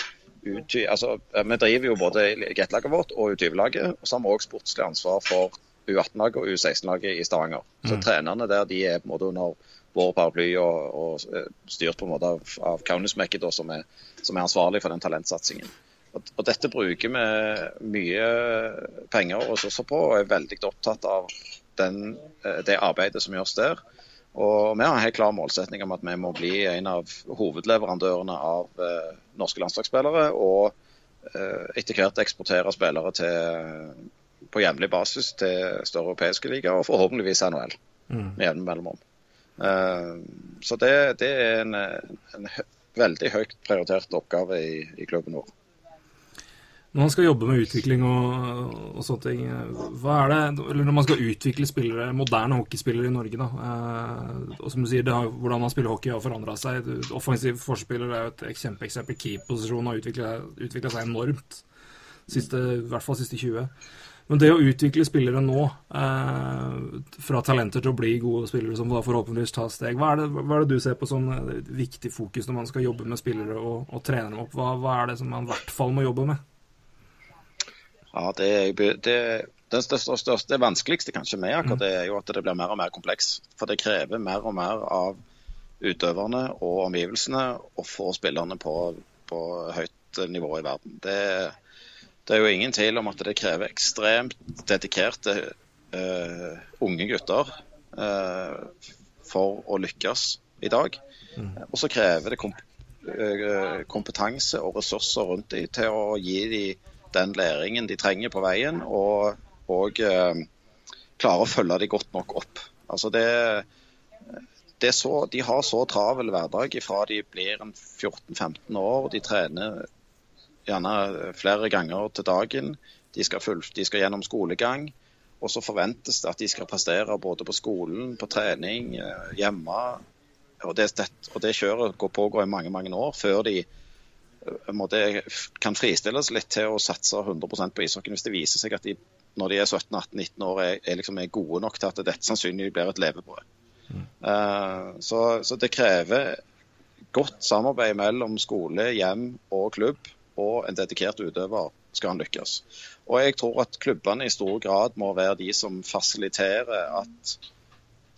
[SPEAKER 2] U20, altså, eh, Vi driver jo både gettlaget vårt og U20-laget. og Så har vi òg sportslig ansvar for U18-laget og U16-laget i Stavanger. Så mm. Trenerne der de er på en måte under vår paraply og, og eh, styrt på en måte av, av Kaunismäki, som, er, som er ansvarlig for den talentsatsingen. Og, og Dette bruker vi mye penger og ressurser på, og er veldig opptatt av den, det arbeidet som gjøres der. Og vi har en helt klar målsetning om at vi må bli en av hovedleverandørene av eh, norske landslagsspillere. Og eh, etter hvert eksportere spillere til, på jevnlig basis til større europeiske ligaer, og forhåpentligvis NHL mm. med jevne mellomrom. Eh, så det, det er en, en, veldig høyt prioritert oppgave i, i klubben vår.
[SPEAKER 1] Når man skal jobbe med utvikling og, og, sånne ting, hva er det Eller når man skal utvikle spillere, moderne hockeyspillere i Norge, da. Eh, og som du sier, har, hvordan man spiller hockey har forandra seg. Offensiv forspiller er jo et kjempeeksempel. Keeperposisjonen har utvikla seg enormt. Siste, I hvert fall siste 20. Men det å utvikle spillere nå, eh, fra talenter til å bli gode spillere som da forhåpentligvis tar steg, hva er, det, hva er, det, du ser på som viktig fokus når man skal jobbe med spillere og, og trene dem opp? Hva, hva, er det som man i hvert fall må jobbe med?
[SPEAKER 2] Ja, det, det, det, største, det vanskeligste kanskje med akkurat det er jo at det blir mer og mer kompleks. For det krever mer og mer av utøverne og omgivelsene å få spillerne på, på høyt nivå i verden. Det, det, er jo ingen tvil om at det krever ekstremt dedikerte uh, unge gutter uh, for å lykkes i dag. Mm. Og så krever det komp uh, kompetanse og ressurser rundt dem til å gi dem den læringen de trenger på veien, og, og eh, klare å følge dem godt nok opp. Altså det, det så, de har så travel hverdag fra de blir 14-15 år. De trener gjerne flere ganger til dagen. De skal, full, de skal, gjennom skolegang. Og så forventes det at de skal prestere både på skolen, på trening, eh, hjemme. Og det, det, og det kjøret går pågår i mange mange år før de måte, kan fristilles litt til å satse 100% på ishockeyen hvis det viser seg at de når de er 17-18-19 år er, er, liksom, er, gode nok til at dette sannsynligvis blir et levebrød. Mm. Uh, så, så, det krever godt samarbeid mellom skole, hjem og klubb, og en dedikert utøver skal han lykkes. Og jeg tror at klubbene i stor grad må være de som fasiliterer at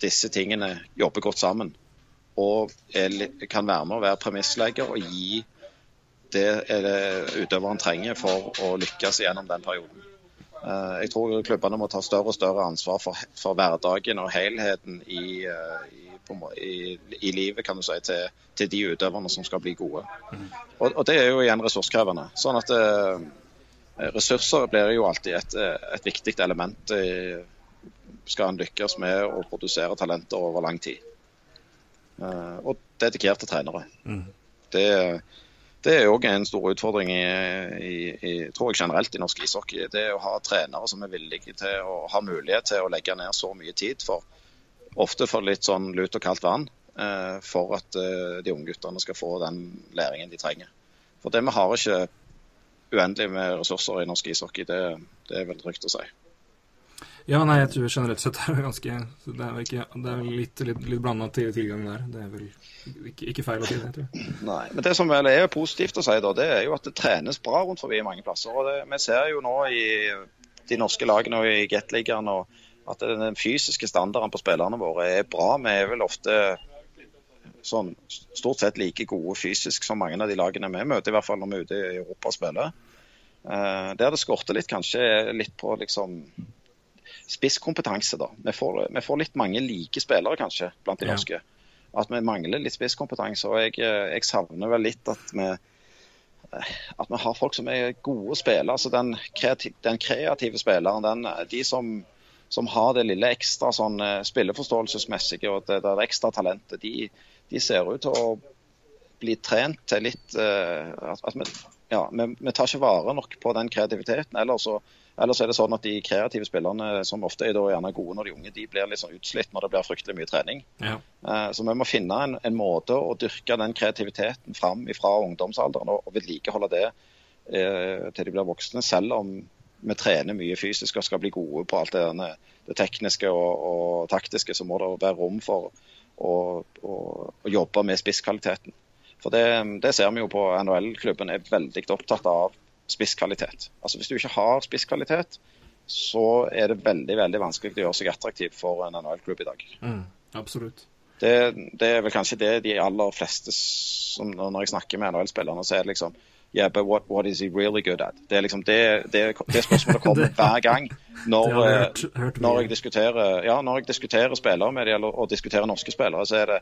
[SPEAKER 2] disse tingene jobber godt sammen. Og er, kan være med å være premisslegger og gi det er det utøveren trenger for å lykkes gjennom den perioden. Eh, jeg tror klubbene må ta større og større ansvar for, for hverdagen og helheten i, eh, i, i, i, livet kan du si, til, til, de utøverne som skal bli gode. Og, og Det er jo igjen ressurskrevende. sånn at eh, Ressurser blir jo alltid et, et viktig element skal en lykkes med å produsere talenter over lang tid. Og dedikerte trenere. Mm. Det, det er òg en stor utfordring i, i, i, tror jeg generelt i norsk ishockey. Det å ha trenere som er villige til å ha mulighet til å legge ned så mye tid for ofte for litt sånn lut og kaldt vann eh, for at eh, de unge guttene skal få den læringen de trenger. For det vi har ikke uendelig med ressurser i norsk ishockey, det, det er vel trygt å si.
[SPEAKER 1] Ja, nei, jeg tror generelt sett det er ganske Det er, ikke, det er litt, litt, litt blanda til tilgang der. Det er vel ikke, ikke feil å si det, tror jeg.
[SPEAKER 2] Nei, men det som vel er positivt å si, da, det er jo at det trenes bra rundt forbi mange plasser. og det, Vi ser jo nå i de norske lagene og i Gateligaen at den fysiske standarden på spillerne våre er bra. Vi er vel ofte sånn stort sett like gode fysisk som mange av de lagene vi møter, i hvert fall når vi er ute i Europa og spiller. Uh, der det skorter litt, kanskje litt på liksom spisskompetanse, da. Vi får, vi får, litt mange like spillere, kanskje, blant de ja. norske. At vi mangler litt spisskompetanse. Og jeg, jeg, savner vel litt at vi, at vi har folk som er gode spillere. altså Den, kreativ, den kreative spilleren, den, de som, som, har det lille ekstra sånn, eh, spilleforståelsesmessige og det, det ekstra talentet, de, de, ser ut til å bli trent til litt uh, at, at vi, ja, vi, vi, tar ikke vare nok på den kreativiteten. Eller så Ellers er det sånn at de kreative spillerne, som ofte er gjerne gode når de er unge, de blir litt sånn utslitt når det blir fryktelig mye trening. Ja. Eh, så vi må finne en, en, måte å dyrke den kreativiteten fram fra ungdomsalderen og, og vedlikeholde det eh, til de blir voksne, selv om vi trener mye fysisk og skal bli gode på alt det, denne, det tekniske og, og, taktiske, så må det være rom for å, å, å jobbe med spisskvaliteten. For det, det, ser vi jo på NHL-klubben er veldig opptatt av spisskvalitet. Altså Hvis du ikke har spisskvalitet, så er det veldig veldig vanskelig å gjøre seg attraktiv for en NHL-klubb i dag.
[SPEAKER 1] Mm, absolutt.
[SPEAKER 2] Det, det, er vel kanskje det de aller fleste som, Når jeg snakker med NHL-spillerne, så er det liksom Yeah, but what, what is he really good at? Det er liksom det, det, det spørsmålet kommer hver gang når, eh,
[SPEAKER 1] hørt- hørt
[SPEAKER 2] når, jeg diskuterer, ja, når jeg diskuterer spillere med de, eller, og diskuterer norske spillere, så er det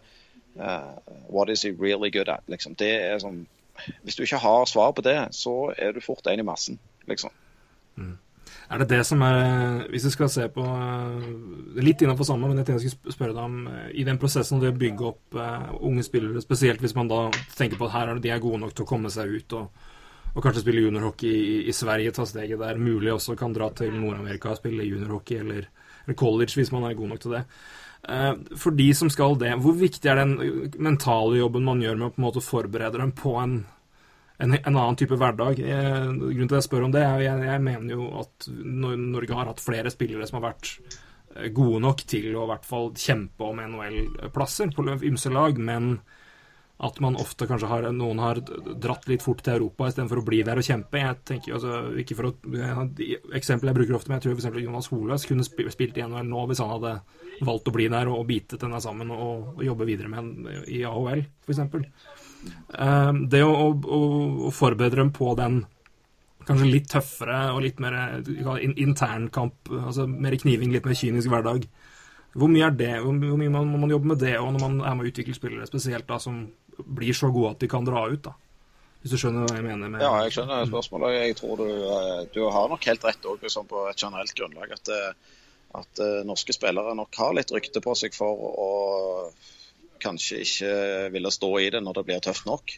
[SPEAKER 2] uh, What is he really good at? Liksom. Det er sånn Hvis du ikke har svar på det, så er du fort en i massen, liksom.
[SPEAKER 1] Er det det som er Hvis du skal se på eh, Litt innenfor samme, men jeg tenkte jeg skulle spørre deg om eh, I den prosessen det å bygge opp eh, unge spillere, spesielt hvis man da tenker på at her er det de er gode nok til å komme seg ut og, og kanskje spille juniorhockey i, i Sverige, ta steget der. Mulig også kan dra til Nord-Amerika og spille juniorhockey eller, eller college hvis man er god nok til det. Eh, For de som skal det, hvor viktig er den mentale jobben man gjør med å på en måte forberede dem på en en, en annen type hverdag. Jeg, grunnen til at jeg spør om det, er jeg, jeg mener jo at Norge har hatt flere spillere som har vært eh, gode nok til å i hvert fall kjempe om NHL-plasser på ymse lag, men at man ofte kanskje har noen har dratt litt fort til Europa istedenfor å bli der og kjempe. Jeg tenker altså, ikke for å, Eksempel jeg bruker ofte, men jeg tror f.eks. Jonas Holøs kunne spilt i NHL nå hvis han hadde valgt å bli der og bitet denne sammen og, og jobbe videre med den i AHL, f.eks. Eh, det å, å, å forberede dem på den kanskje litt tøffere og litt mer in- internkamp, altså mer kniving, litt mer kynisk hverdag. Hvor mye er det? Hvor mye må man jobbe med det og når man er med å utvikle spillere, spesielt da som blir så gode at de kan dra ut, da? Hvis du skjønner hva jeg mener med
[SPEAKER 2] Ja, jeg skjønner spørsmålet. Jeg tror du, eh, du har nok helt rett òg, liksom på et generelt grunnlag, at, eh, at eh, norske spillere nok har litt rykte på seg for å kanskje ikke ville stå i det når det blir tøft nok.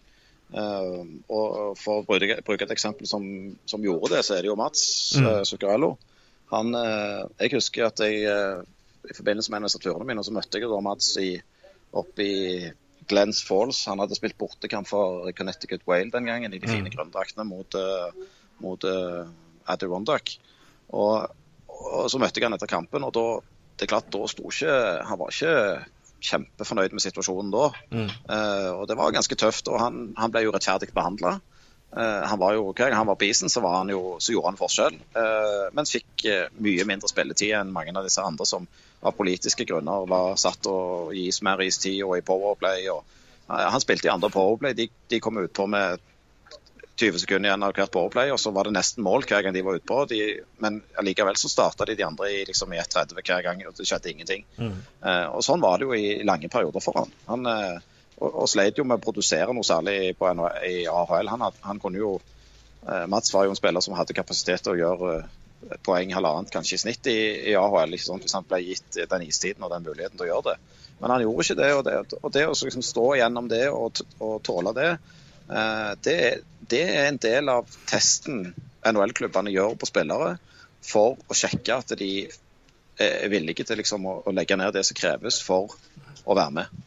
[SPEAKER 2] Og For å bruke, et eksempel som, som gjorde det, så er det jo Mats
[SPEAKER 1] Mm.
[SPEAKER 2] Zuccarello. Han, jeg husker at jeg i forbindelse med en av mine, så møtte jeg da Mats i, oppe i Glens Falls. Han hadde spilt bortekamp for Connecticut Whale den gangen, i de fine grønndraktene mot, uh, mot uh, Adirondack. Og, og så møtte jeg han etter kampen, og da, det er klart, da sto ikke Han var ikke kjempefornøyd med situasjonen da. Eh, og det var ganske tøft, og han, han ble jo rettferdig behandla. han var jo, ok, han var bisen, så, var han jo, så gjorde han forskjell. uh, men fikk eh, mye mindre spilletid enn mange av disse andre som av politiske grunner var satt og gis mer istid og i powerplay. Og, eh, han spilte i andre powerplay. De, de kom utpå med 20 sekunder igjen av hvert powerplay, og så var det nesten mål hver gang de var utpå. Men likevel så starta de de andre i, liksom, i 1,30 hver gang, og det skjedde ingenting. Eh, og Sånn var det jo i lange perioder for han. han eh, og, og sleit jo med å produsere noe særlig på NHL, i AHL. Han, had, han kunne jo eh, Mats var jo en spiller som hadde kapasitet til å gjøre eh, poeng halvannet kanskje i snitt i, i AHL. Sant? Hvis han ble gitt eh, den istiden og den muligheten til å gjøre det. Men han gjorde ikke det. Og det, og det å liksom stå gjennom det og, og tåle det, eh, det, det er en del av testen NHL-klubbene gjør på spillere for å sjekke at de er villige til liksom å, å legge ned det som kreves for å være med.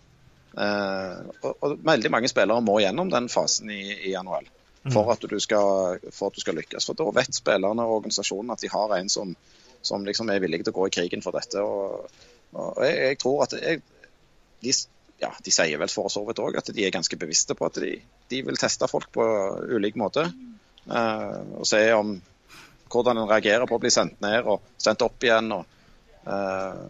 [SPEAKER 2] Uh, og, og Veldig mange spillere må gjennom den fasen i, i NHL for at, du skal, for at du skal lykkes. For Da vet spillerne og organisasjonen at de har en som, som liksom er villig til å gå i krigen for dette. og, og jeg, jeg tror at jeg, de, ja, de sier vel for så vidt òg at de er ganske bevisste på at de, de vil teste folk på ulik måte. Uh, og se om hvordan en reagerer på å bli sendt ned og sendt opp igjen. og eh,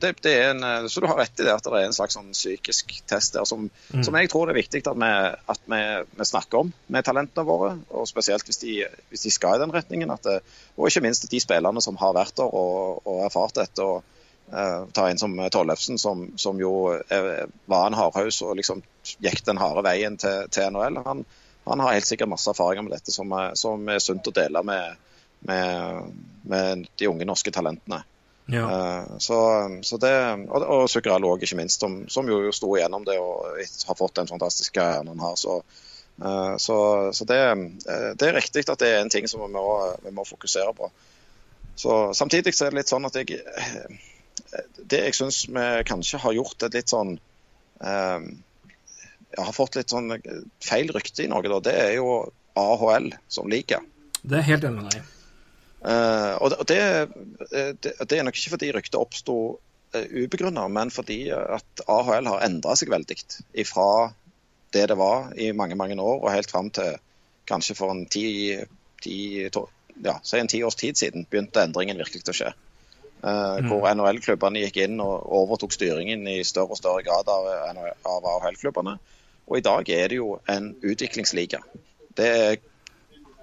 [SPEAKER 2] det, det er en, eh, så du har rett i det at det er en slags sånn psykisk test der som, som jeg tror det er viktig at, vi, at vi, vi snakker om med talentene våre. Og spesielt hvis de, hvis de skal i den retningen. At det, og ikke minst de spillerne som har vært der og, og erfart dette. og Uh, Ta en som Tollefsen, som, som jo er, var en hardhaus og liksom gikk den harde veien til, til NHL. Han, han har helt sikkert masse erfaringer med dette som er, som er sunt å dele med, med, med de unge norske talentene.
[SPEAKER 1] Ja.
[SPEAKER 2] Eh, Så, så det, og, og Zuccarello òg, ikke minst, som, som jo, jo sto igjennom det og har fått den fantastiske karrieren han har. Så, eh, så, så det, eh, det er riktig at det er en ting som vi må, vi må fokusere på. Så, samtidig så er det litt sånn at jeg Det jeg syns vi kanskje har gjort et litt sånn eh, har fått litt sånn feil rykte i Norge, da. Det er jo AHL som liker.
[SPEAKER 1] Det er helt enig med deg
[SPEAKER 2] og det, det, eh, det, er nok ikke fordi ryktet oppsto uh, ubegrunna, men fordi at AHL har endra seg veldig fra det det var i mange mange år og helt fram til kanskje for en ti, ti, to, ja, si en ti års tid siden begynte endringen virkelig til å skje. Eh, Hvor NHL-klubbene gikk inn og overtok styringen i større og større grad av, av AHL-klubbene. Og i dag er det jo en utviklingsliga det er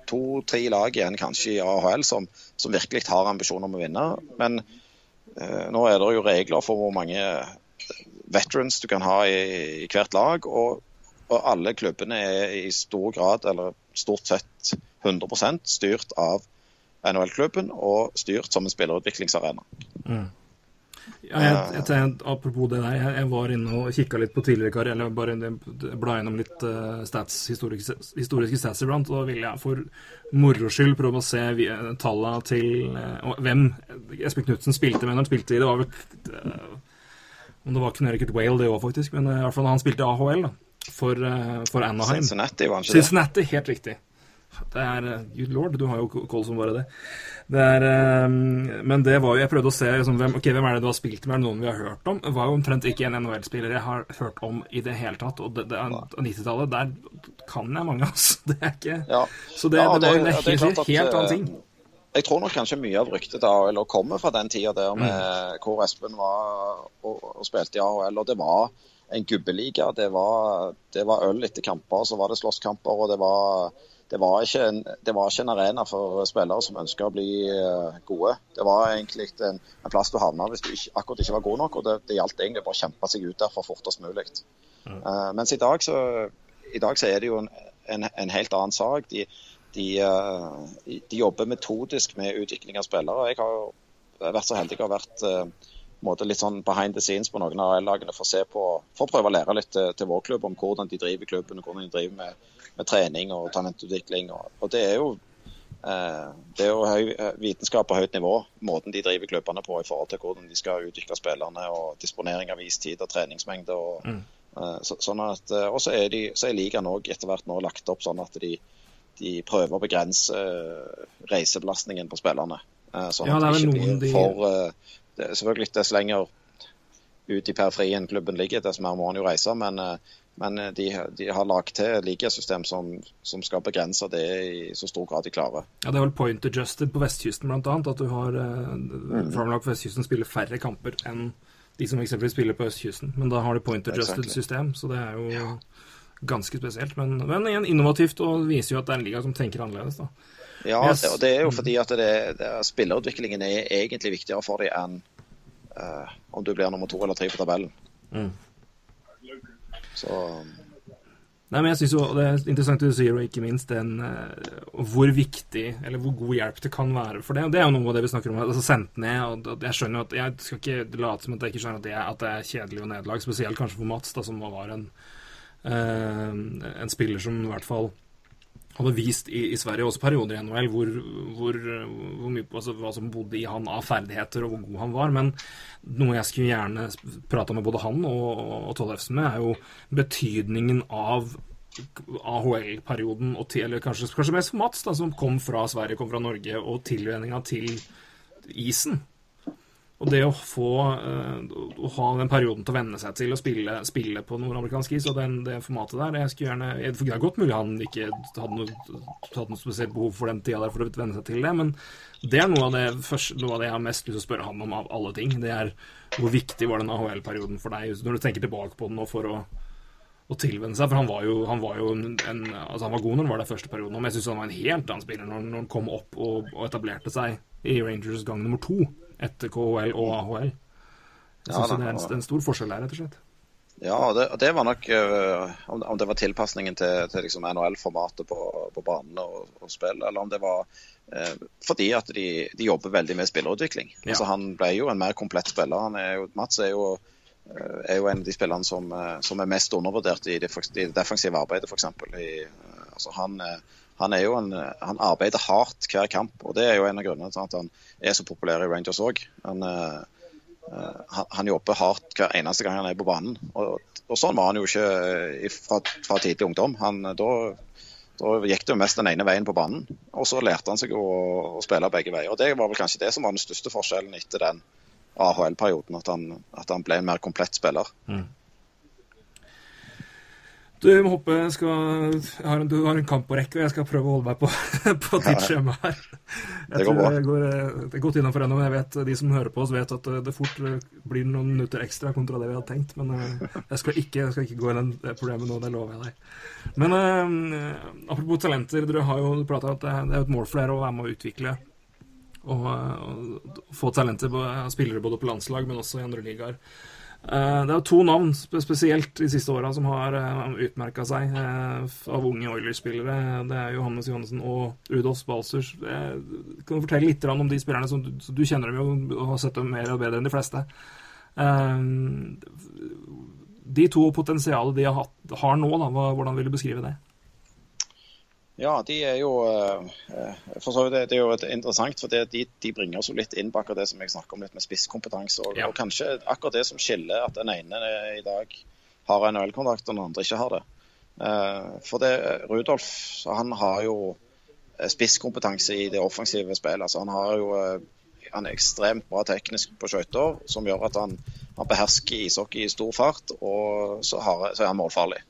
[SPEAKER 2] to-tre lag igjen kanskje i AHL som, som, virkelig har ambisjoner om å vinne. Men eh, nå er det jo regler for hvor mange veterans du kan ha i, i hvert lag. Og, og, alle klubbene er i stor grad, eller stort sett 100% styrt av NHL-klubben og styrt som en spillerutviklingsarena. Mm.
[SPEAKER 1] Ja, jeg, jeg, jeg, apropos det der, jeg, var inne og kikka litt på tidligere karriere, eller bare bla gjennom litt uh, stats, historiske, historiske stats iblant. Og ville jeg for moro skyld prøve å se tallene til uh, hvem Espen Knutsen spilte med når han spilte i. Det var vel Om det var Connecticut Whale, det òg, faktisk. Men i hvert fall han spilte AHL, da. For, for Anaheim.
[SPEAKER 2] Cincinnati, var han ikke
[SPEAKER 1] det? Cincinnati, helt riktig. Det er Good lord, du har jo koll som bare det. Det er, um, men det var jo Jeg prøvde å se liksom, hvem, okay, hvem er det du har spilt med, er det noen vi har hørt om? Det var jo omtrent ikke en NHL-spiller jeg har hørt om i det hele tatt. Og det, det, 90-tallet, der kan jeg mange, altså. Det er ikke
[SPEAKER 2] ja.
[SPEAKER 1] Så det, ja, det, var jo en helt, helt annen ting.
[SPEAKER 2] Eh, jeg tror nok kanskje mye av ryktet da, AHL kommer fra den tida der med mm. hvor Espen var og, og, spilte i AHL. og Det var en gubbeliga. Det var, det var øl etter kamper, så var det slåsskamper. og det var det var, ikke en, det var ikke en arena for spillere som ønska å bli eh, gode. Det var egentlig en, en plass du havna hvis du ikke, akkurat ikke var god nok. og Det, det gjaldt egentlig bare å kjempe seg ut derfra fortest mulig. Mm. Uh, mens i dag, så, i dag så er det jo en, en, en helt annen sak. De, de, uh, de, jobber metodisk med utvikling av spillere. Jeg har vært så heldig å ha vært uh, litt sånn behind the scenes på noen av lagene for å se på, for å prøve å lære litt til, til vår klubb om hvordan de driver klubben og hvordan de driver med med trening og talentutvikling. Og, og det er jo, eh, det er jo høy, eh, vitenskap på høyt nivå, måten de driver klubbene på i forhold til hvordan de skal utvikle spillerne og disponering av istid og treningsmengde. og mm. eh, så, sånn at, Og så er, de, så er ligaen òg etter hvert nå lagt opp sånn at de, de prøver å begrense reisebelastningen på spillerne. Sånn ja, at det ikke blir de... for det, Selvfølgelig dess lenger ut i periferien klubben ligger, dess mer må han jo reise. men men eh, de, de har lagd til ligasystem som, som skal begrense det i så stor grad de klarer.
[SPEAKER 1] Ja, Det er vel point adjusted på vestkysten bl.a. At du har eh, mm. på vestkysten spiller færre kamper enn de som eksempelvis spiller på østkysten. Men da har de point adjusted exactly. system, så det er jo ja. ganske spesielt. Men, men, igjen innovativt og viser jo at det er en liga som tenker annerledes. da.
[SPEAKER 2] Ja, yes. det, og det er jo fordi at det, det, spillerutviklingen er egentlig viktigere for dem enn uh, om du blir nummer to eller tre på tabellen. Mm. Så
[SPEAKER 1] Nei, men jeg synes jo Det er interessant det du sier, og ikke minst den uh, hvor viktig, eller hvor god hjelp det kan være for det. og Det er jo noe av det vi snakker om. altså Sendt ned. og Jeg skjønner jo at jeg skal ikke late som at jeg ikke skjønner at det, er, at det er kjedelig og nederlag, spesielt kanskje for Mats, da, som var en, uh, en spiller som i hvert fall hadde vist i, i, Sverige, også perioder i NHL, hvor, hvor, hvor mye, altså, hva som bodde i han av ferdigheter, og hvor god han var. Men noe jeg skulle gjerne prata med både han og, og Tollefsen med, er jo betydningen av AHL-perioden, eller kanskje, kanskje, mest for Mats, da, som kom fra Sverige, kom fra Norge, og tilvenninga til isen. Og det å få uh, å ha den perioden til å venne seg til å spille, spille på nordamerikansk is og den, det formatet der jeg gjerne, Det er godt mulig han ikke hadde noe, hadde noe, spesielt behov for den tida der for å venne seg til det, men det er noe av det, første, noe av det jeg har mest lyst til å spørre han om av alle ting. Det er hvor viktig var den AHL-perioden for deg, når du tenker tilbake på den nå for å, å tilvenne seg. For han var jo, han var jo en, en, altså han var god når han var der første perioden, men jeg syns han var en helt annen spiller når, når han kom opp og, og etablerte seg i Rangers gang nummer to etter KHL og AHL. Jeg syns ja, det er en, stor forskjell der, rett og slett.
[SPEAKER 2] Ja, det, det var nok uh, om, det var tilpasningen til, til liksom NHL-formatet på, på banene og, og, spill, eller om det var uh, fordi at de, de, jobber veldig med spillerutvikling. Ja. Altså, han ble jo en mer komplett spiller. Er jo, Mats er jo, uh, er jo, en av de spillerne som, som er mest undervurdert i det, i det defensive arbeidet, f.eks. Altså, han, han, er jo en, han arbeider hardt hver kamp, og det er jo en av grunnene til at han er så populær i Rangers òg. Han, han, han, jobber hardt hver eneste gang han er på banen. Og, og sånn var han jo ikke fra, fra tidlig ungdom. Han, da, da, gikk det jo mest den ene veien på banen, og så lærte han seg å, å, spille begge veier. Og Det var vel kanskje det som var den største forskjellen etter den AHL-perioden, at, at, han ble en mer komplett spiller. Mm.
[SPEAKER 1] Du må jeg, skal, jeg har en, du har en kamp på rekke, og jeg skal prøve å holde meg på, på tidsskjema her. Jeg
[SPEAKER 2] Det går bra.
[SPEAKER 1] det går, eh, det er godt innenfor ennå, men jeg vet de som hører på oss, vet at eh, det fort eh, blir noen minutter ekstra kontra det vi hadde tenkt. Men jeg skal ikke, jeg skal ikke gå i det problemet nå, det lover jeg deg. Men eh, apropos talenter, dere har jo prata om at det det er et mål for dere å være med å utvikle og, og få talenter, spillere både på landslag, men også i andre ligaer. Eh, Det er to navn spesielt de siste åra som har uh, utmerka seg eh, av unge Oilers-spillere. Det er Johannes Johannessen og Rudolf Balsers. Eh, Kan du fortelle litt om de spillerne som du, kjenner dem jo og har sett dem mer og bedre enn de fleste? Eh, De to og potensialet de har nå, da, hvordan vil du beskrive det?
[SPEAKER 2] Ja, de er jo eh, for så vidt det, er jo et interessant, for det, de, de bringer oss jo litt inn på akkurat det som jeg snakker om litt med spisskompetanse. Og,
[SPEAKER 1] Ja.
[SPEAKER 2] og kanskje akkurat det som skiller at den ene i dag har NHL-kontrakt og den andre ikke har det. Eh, for det, Rudolf han har jo eh, spisskompetanse i det offensive spillet. Altså, han har jo eh, han er ekstremt bra teknisk på skøyter, som gjør at han, han behersker ishockey i stor fart, og så, har, så er han målfarlig.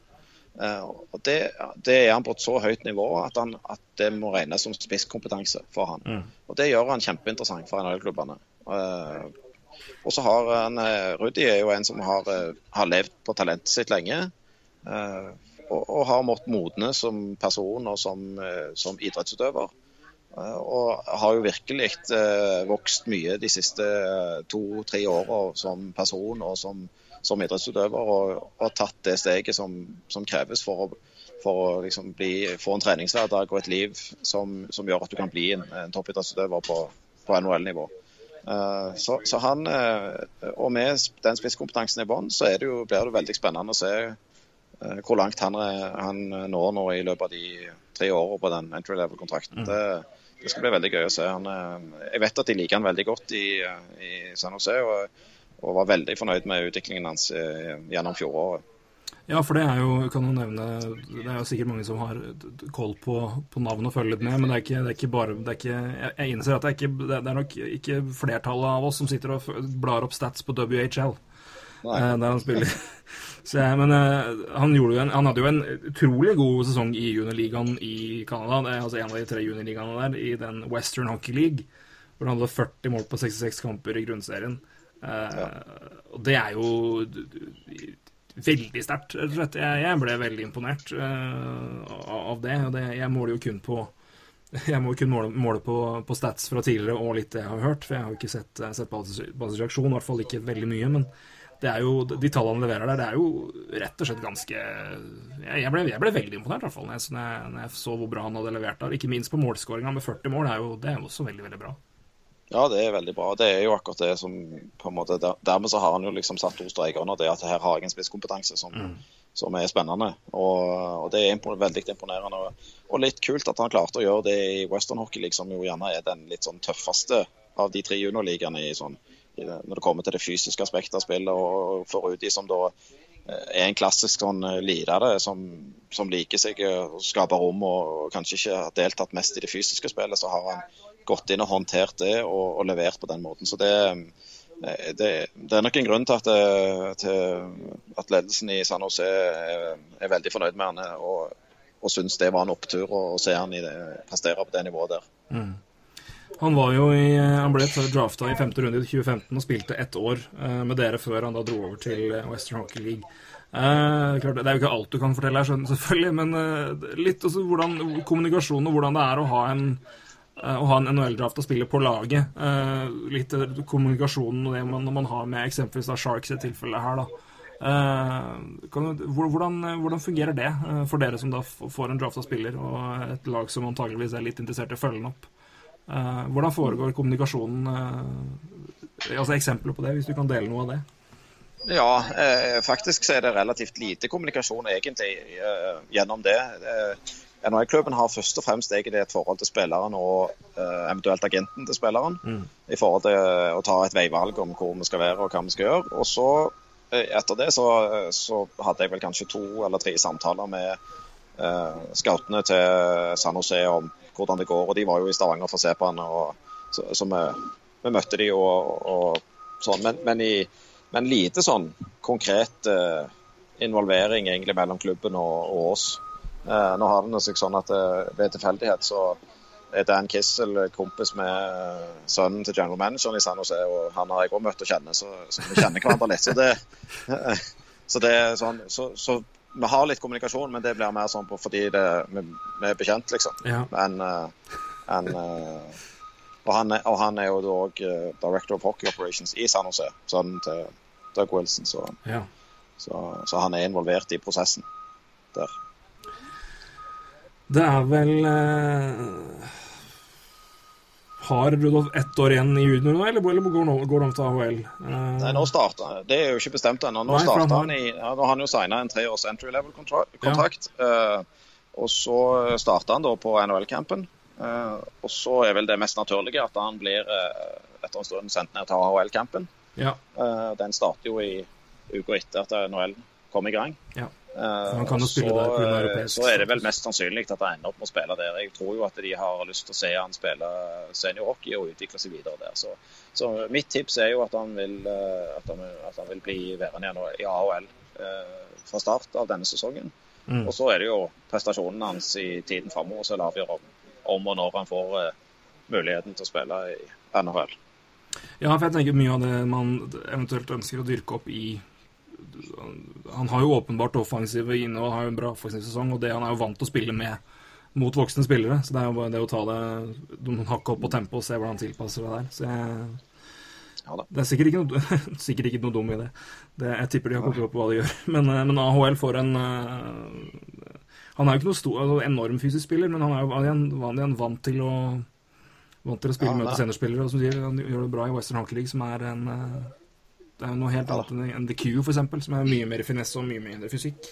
[SPEAKER 2] Eh, og det, det er han på et så høyt nivå at, han, at det må regnes som spisskompetanse for han. Og Det gjør han kjempeinteressant for NHL-klubbene. Eh, og så har han, eh, Rudi er jo en som har, har levd på talentet sitt lenge. og, og har måttet modne som person og som, som idrettsutøver. Og har jo virkelig vokst mye de siste to-tre åra som person og som, som idrettsutøver. Og, og tatt det steget som, som kreves for å, for å liksom bli, få en treningshverdag og et liv som, som gjør at du kan bli en, en toppidrettsutøver på, på NHL-nivå. Uh, Så, så han, uh, og med den spisskompetansen i bånn, så er det jo, blir det veldig spennende å se uh, hvor langt han, han når nå i løpet av de tre årene på den entry level-kontrakten. Det, det skal bli veldig gøy å se. Han, eh, jeg vet at de liker han veldig godt i, eh, i San Jose, og, og var veldig fornøyd med utviklingen hans eh, gjennom fjoråret.
[SPEAKER 1] Ja, for det er jo, kan du nevne Det er jo sikkert mange som har koll på, på navn og følger litt med, men det er ikke, det er ikke bare det er ikke, jeg, innser at det er, ikke, det er nok ikke flertallet av oss som sitter og blar opp stats på WHL.
[SPEAKER 2] Nei.
[SPEAKER 1] eh, Der han spiller. Så, jeg- men eh, han, jo en, han hadde jo en utrolig god sesong i juniorligaen i Canada. Det er altså en av de tre juniorligaene der, i den Western Hockey League. Hvor han hadde 40 mål på 66 kamper i grunnserien. Eh, Og det er jo veldig sterkt, rett og slett. Jeg, ble veldig imponert eh, av det. Og det, jeg måler jo kun på jeg må jo kun måle, måle på, på stats fra tidligere og litt det jeg har hørt, for jeg har jo ikke sett, eh, sett basis- reaksjon, i hvert fall ikke veldig mye. Men det er jo, de tallene han leverer der, det er jo rett og slett ganske Jeg, ble, jeg ble veldig imponert, i hvert fall, når jeg, når jeg, når jeg så hvor bra han hadde levert der. Ikke minst på målskåringa med 40 mål, det er jo, det er jo også veldig, veldig bra.
[SPEAKER 2] Ja, det er veldig bra. Det er jo akkurat det som på en måte, der, Dermed så har han jo liksom satt to streker under det at her har jeg en spisskompetanse som, som er spennende. Og, og det er impon veldig imponerende. Og, og litt kult at han klarte å gjøre det i Western Hockey League, som jo gjerne er den litt sånn tøffeste av de tre juniorligaene i sånn, i når det kommer til det fysiske aspektet av spillet. Og for Rudi, som da eh, er en klassisk sånn lidere som, som liker seg eh, å skape rom og, og kanskje ikke har deltatt mest i det fysiske spillet, så har han gått inn og håndtert det og, og levert på den måten. Så det, eh, det, det er nok en grunn til at, eh, til at ledelsen i San Jose er, er veldig fornøyd med han eh, og, og syns det var en opptur å, se han det, prestere på det nivået der.
[SPEAKER 1] Han var jo i, han ble drafta i femte runde i 2015 og spilte ett år med dere før han da dro over til Western Hockey League. Eh, klart, det er jo ikke alt du kan fortelle her, selvfølgelig, men litt også hvordan kommunikasjon og hvordan det er å ha en å ha en NHL-draft og spille på laget. Eh, litt eh, kommunikasjonen og det man, man har med eksempelvis da Sharks i et tilfelle her, da. Eh, hvordan, hvordan fungerer det eh, for dere som da får en drafta spiller, og et lag som antageligvis er litt interessert i å følge den opp? Eh, hvordan foregår kommunikasjonen? eh, altså Eksempler på det, hvis du kan dele noe av det?
[SPEAKER 2] Ja, eh, faktisk så er det relativt lite kommunikasjon egentlig eh, gjennom det. Eh, NHL-klubben har først og fremst egentlig et forhold til spilleren og uh, eventuelt agenten til spilleren. I forhold til eh, å ta et veivalg om hvor vi skal være og hva vi skal gjøre. Og så eh, etter det så, så hadde jeg vel kanskje to eller tre samtaler med uh, scoutene til San Jose om hvordan det går. Og de var jo i Stavanger for å se på han. Og, så, så vi, vi møtte de og, og sånn. Men, men, i, men lite sånn konkret uh, involvering egentlig mellom klubben og, og oss. Eh, nå har det seg sånn at eh, ved tilfeldighet så er Dan Kissel kompis med sønnen til general manageren i San Jose, og han har jeg òg møtt og kjenner, så, så, vi kjenner hverandre litt. Så det, så det sånn, så, så, vi har litt kommunikasjon, men det blir mer sånn på fordi det, vi, vi er bekjent, liksom.
[SPEAKER 1] Ja.
[SPEAKER 2] Men, eh, en, eh, og, han og han er jo da òg director of hockey operations i San Jose, sønnen til Doug Wilson. Så,
[SPEAKER 1] Ja.
[SPEAKER 2] så, så han er involvert i prosessen der.
[SPEAKER 1] Det er vel eh, Har Rudolf ett år igjen i junior nå, eller går han til AHL? Eh,
[SPEAKER 2] Nei, nå starter, Det er jo ikke bestemt ennå. Nå
[SPEAKER 1] Nei, han
[SPEAKER 2] han i, ja, nå har han jo signa en treårs entry level-kontrakt. eh, og så starter han da på NHL-campen. eh, og så er vel det mest naturlige at han blir eh, etter en stund sendt ned til AHL-campen.
[SPEAKER 1] ja.
[SPEAKER 2] Eh, den starter jo i uka etter at NHL kom i gang.
[SPEAKER 1] Ja.
[SPEAKER 2] Eh,
[SPEAKER 1] han kan jo spille
[SPEAKER 2] så,
[SPEAKER 1] der av
[SPEAKER 2] eh,
[SPEAKER 1] europeisk
[SPEAKER 2] Så er det vel mest sannsynlig at han ender opp med å spille der. Jeg tror jo at de har lyst til å se han spille seniorhockey og utvikle seg videre der. Så, så mitt tips er jo at han vil, eh, at han, at han vil bli værende igjen i AHL eh, fra start av denne sesongen.
[SPEAKER 1] Mm.
[SPEAKER 2] Og så er det jo prestasjonen hans i tiden framover som avgjør om, om og når han får eh, muligheten til å spille i NHL.
[SPEAKER 1] Ja, for jeg tenker mye av det man eventuelt ønsker å dyrke opp i Han har jo åpenbart offensive inne og har jo en bra offensiv sesong, og det han er jo vant til å spille med mot voksne spillere. Så det er jo bare det å ta det noen hakk opp på tempo og se hvordan han tilpasser det der. Så jeg,
[SPEAKER 2] Ja
[SPEAKER 1] det er sikkert ikke noe, sikkert ikke noe dum i det. det. Jeg tipper de har kontroll på hva de gjør. Men, eh, men AHL får en eh, Han er jo ikke noe stor, altså, enorm fysisk spiller, men han er jo han er en vant til å Vant til å spille
[SPEAKER 2] Ja,
[SPEAKER 1] møte
[SPEAKER 2] det-
[SPEAKER 1] Og som sier, han gjør det bra i Western Hockey League, som er en eh, Det er noe helt annet enn- The Q, eksempel, som er mye mer finesse og mye mindre fysikk.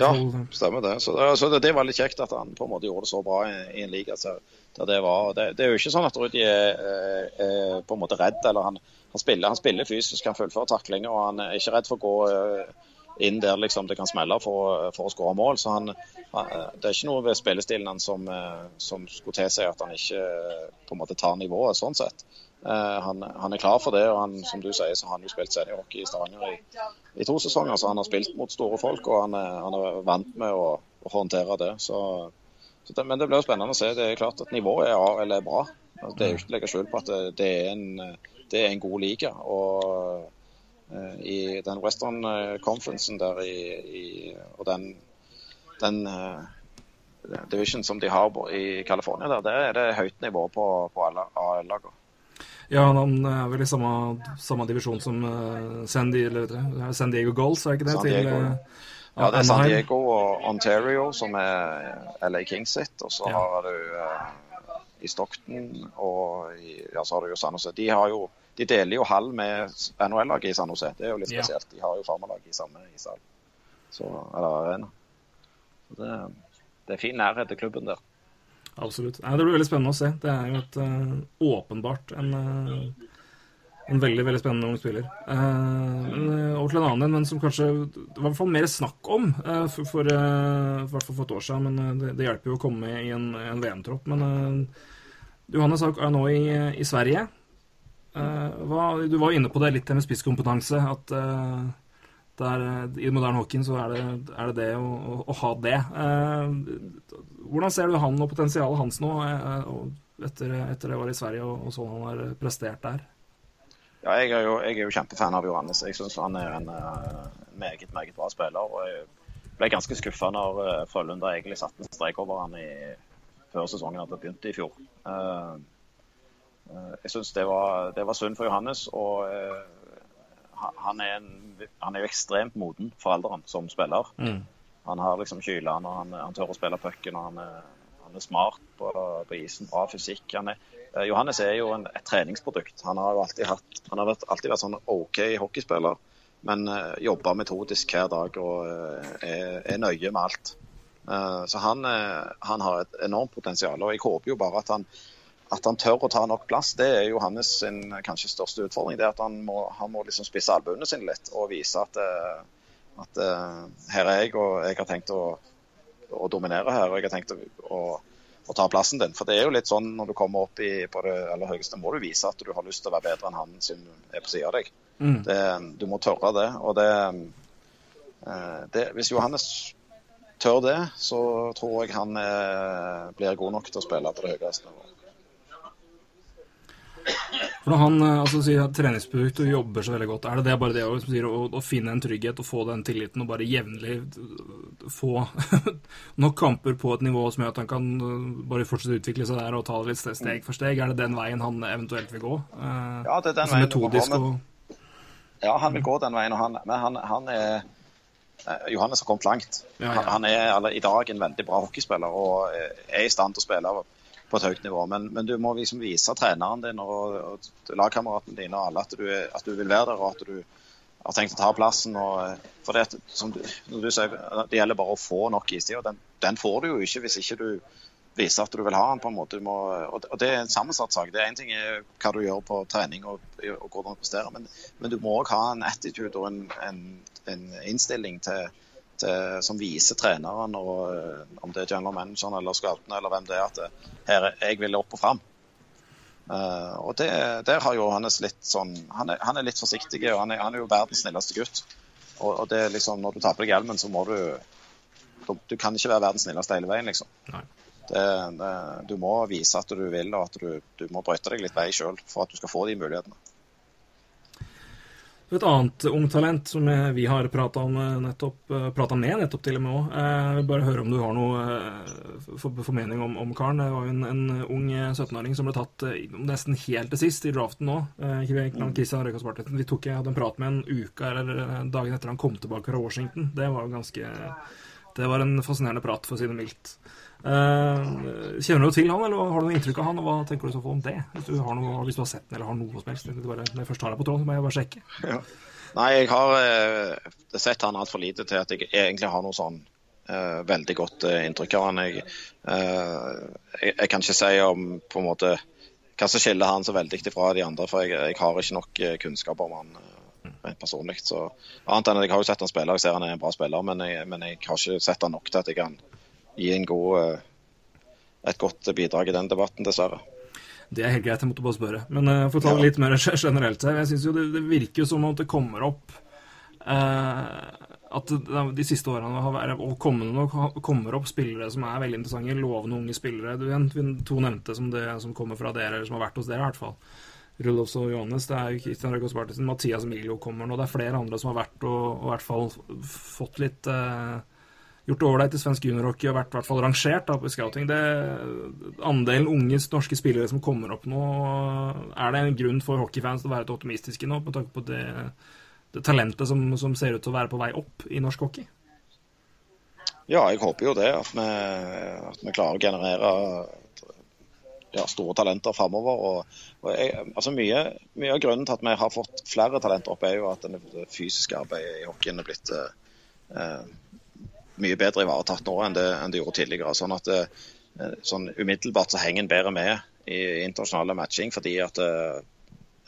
[SPEAKER 2] Ja, stemmer det. Så, det, så det, det var litt kjekt at han på en måte gjorde det så bra i, i en liga. Så, der det, var, det, det er jo ikke sånn at Rudi er, er, er på en måte redd. eller Han, han, spiller, han spiller fysisk, han fullfører taklinger og han er ikke redd for å gå eh, inn der liksom det kan smelle for, for å skåre mål. så han, han, Det er ikke noe ved spillestilen hans som, eh, som skulle tilsi at han ikke eh, på en måte tar nivået sånn sett. Eh, han, han er klar for det, og han, som du sier, så har han jo spilt seniorhockey i Stavanger i, i to sesonger. Så han har spilt mot store folk, og han er, han er vant med å, å håndtere det. Så, så det. Men det blir jo spennende å se. Det er klart at nivået er, er bra. Det er ikke å legge skjul på at det, det, er en, det er en god liga. Og uh, i den Western eh, Conferencen der i, i og den, den uh, division som de har i California, der, der er det høyt nivå på, på alle AL-lagene.
[SPEAKER 1] Ja, han er vel i samme, samme divisjon som eh, San, Diego, eller, San Diego Goals, er ikke det?
[SPEAKER 2] San Diego,
[SPEAKER 1] til,
[SPEAKER 2] ja.
[SPEAKER 1] eh,
[SPEAKER 2] Ja, det er San Diego og Ontario som er LA Kings sitt. Og så
[SPEAKER 1] Ja.
[SPEAKER 2] har du eh, i Stockton og i, ja, så har du jo San Jose. De, har jo, de deler jo hall med NHL-laget i San Jose. Det er jo litt
[SPEAKER 1] Ja.
[SPEAKER 2] spesielt. De har jo farmalaget i samme ishall. Så, eller arena. Så det, det er fin nærhet til klubben der.
[SPEAKER 1] Absolutt. Nei, det blir veldig spennende å se. Det er jo et uh, åpenbart en, uh, en veldig veldig spennende ung spiller. Uh, over til en annen en, men som kanskje det var i hvert fall mer snakk om for, for, for et år siden. Men det, det hjelper jo å komme i en, en VM-tropp. Men Johannes er nå i, i Sverige. Hva, du var jo inne på det litt med spisskompetanse. At der, I moderne hockeyen så er det er det, det å, å, ha det. Eh, hvordan ser du han og potensialet hans nå, eh, etter, etter det var i Sverige og, og sånn han har prestert der?
[SPEAKER 2] Ja, jeg er jo, jeg er jo kjempefan av Johannes. Jeg syns han er en uh, meget, meget bra spiller. og Jeg ble ganske skuffa når uh, Frølunda egentlig satte en strek over han i, før sesongen hadde begynt i fjor. Uh, eh, jeg syns det, det var synd for Johannes. og eh, han- er en, han er jo ekstremt moden for alderen som spiller. Han har liksom kylene, og han, han tør å spille pucken. og Han, er- han er smart på, på isen, bra fysikk. Han er, eh, Johannes er jo en, et treningsprodukt. Han har jo alltid, hatt, han har alltid vært sånn OK hockeyspiller, men uh, jobber metodisk hver dag og uh, er, er nøye med alt. Uh, så han, han har et enormt potensial, og jeg håper jo bare at han, at han tør å ta nok plass. Det er Johannes sin eh, kanskje største utfordring. det er at Han må, han må liksom spisse albuene sine litt og vise at eh, at eh, her er jeg, og jeg har tenkt å, å dominere her. Og jeg har tenkt å, å, å ta plassen din. For det er jo litt sånn når du kommer opp i, på det aller høyeste, må du vise at du har lyst til å være bedre enn han som er på sida av deg.
[SPEAKER 1] Mm.
[SPEAKER 2] Det, du må tørre det. Og det eh, det, Hvis Johannes tør det, så tror jeg han blir god nok til å spille på det høyeste nivået.
[SPEAKER 1] For når han eh, altså, sier at treningsprodukt og jobber så veldig godt, er det det bare det å, sier, å, å finne en trygghet og få den tilliten og bare jevnlig eh, få nok kamper på et nivå som gjør at han kan eh, bare fortsette å utvikle seg der og ta det litt steg for steg? Er det den veien han eventuelt vil gå?
[SPEAKER 2] Ja, det er den
[SPEAKER 1] altså,
[SPEAKER 2] veien
[SPEAKER 1] metodisk
[SPEAKER 2] og... Ja, han vil gå den veien, han, men han, han er Johannes har kommet langt.
[SPEAKER 1] Ja, ja.
[SPEAKER 2] Han, er eller, i dag en veldig bra hockeyspiller og er i stand til å spille på et høyt nivå. Men, men du må liksom vise treneren din og, og lagkameratene dine og alle at du, at du, vil være der, og at du har tenkt å ta plassen. Og, for det, som du, du sier, det gjelder bare å få nok istid, og den, den, får du jo ikke hvis ikke du viser at du vil ha den. på en måte. Må, og, Det er en sammensatt sak. Det er Én ting er hva du gjør på trening og, og hvordan du presterer, men, men, du må òg ha en attitude og en, en, en innstilling til til, som viser treneren, og, eh, om det er general manageren eller scoutene eller hvem det er, at det, eh, her, jeg vil opp og fram. Uh, og det, der har Johannes litt sånn Han er, han er litt forsiktig, og han er, han er, jo verdens snilleste gutt. Og, og det er liksom, når du tar på deg hjelmen, så må du Du kan ikke være verdens snilleste hele veien, liksom. Det, det, du må vise at du vil, og at du, du må brøyte deg litt vei sjøl for at du skal få de mulighetene.
[SPEAKER 1] Et annet ungtalent som vi har prata eh, med nettopp til og med òg. Jeg vil bare høre om du har noe eh, formening om, om karen. Det var jo en, en ung 17-åring som ble tatt eh, nesten helt til sist i draften nå. Christian Røykas Bartletten. Vi tok hadde en prat med en uke eller dagen etter han kom tilbake fra Washington. Det var ganske Det var en fascinerende prat, for å si det mildt. Uh, kjenner du til han, eller har du noe inntrykk av han, og hva tenker du så om det? Hvis du har, noe, hvis du har sett den, eller har noe som helst. Bare, når jeg først har deg på tråden, så må jeg bare sjekke.
[SPEAKER 2] Ja. Nei, jeg har uh, sett han altfor lite til at jeg egentlig har noe sånn uh, veldig godt inntrykk av han. Jeg, jeg, jeg, kan ikke si om på en måte hva som skiller han så veldig fra de andre, for jeg, jeg har ikke nok kunnskap om han rent personlig. Så, annet enn at Jeg har jo sett han spille, jeg ser han er en bra spiller, men jeg, men jeg har ikke sett han nok til at jeg kan gi god, eh, et godt bidrag i den debatten, dessverre.
[SPEAKER 1] Det er helt greit, jeg måtte bare spørre. Men uh, for å ta det litt mer generelt her, jeg syns jo det, det, virker som at det kommer opp uh, At de siste årene har, vært, og kommende kommer opp spillere som er veldig interessante, lovende unge spillere. Du, to nevnte som, det, som kommer fra dere, eller som har vært hos dere, i hvert fall. Rudolfs og Johannes, det er jo Christian Røgås Bartesen, Mathias Emilio kommer nå. Det er flere andre som har vært og, og i hvert fall fått litt uh, gjort det ålreit i svensk juniorhockey og vært i hvert fall rangert da, på scouting. Det, andelen unge norske spillere som kommer opp nå, er det en grunn for hockeyfans til å være optimistiske nå, med tanke på det, det talentet som, som, ser ut til å være på vei opp i norsk hockey?
[SPEAKER 2] Ja, jeg håper jo det. At vi, at vi klarer å generere ja, store talenter framover. Og, og altså mye, mye, av grunnen til at vi har fått flere talenter opp, er jo at det fysiske arbeidet i hockeyen er blitt eh, mye bedre ivaretatt nå enn det, enn det gjorde tidligere. Sånn at eh, sånn umiddelbart så henger en bedre med i internasjonale matching fordi at uh,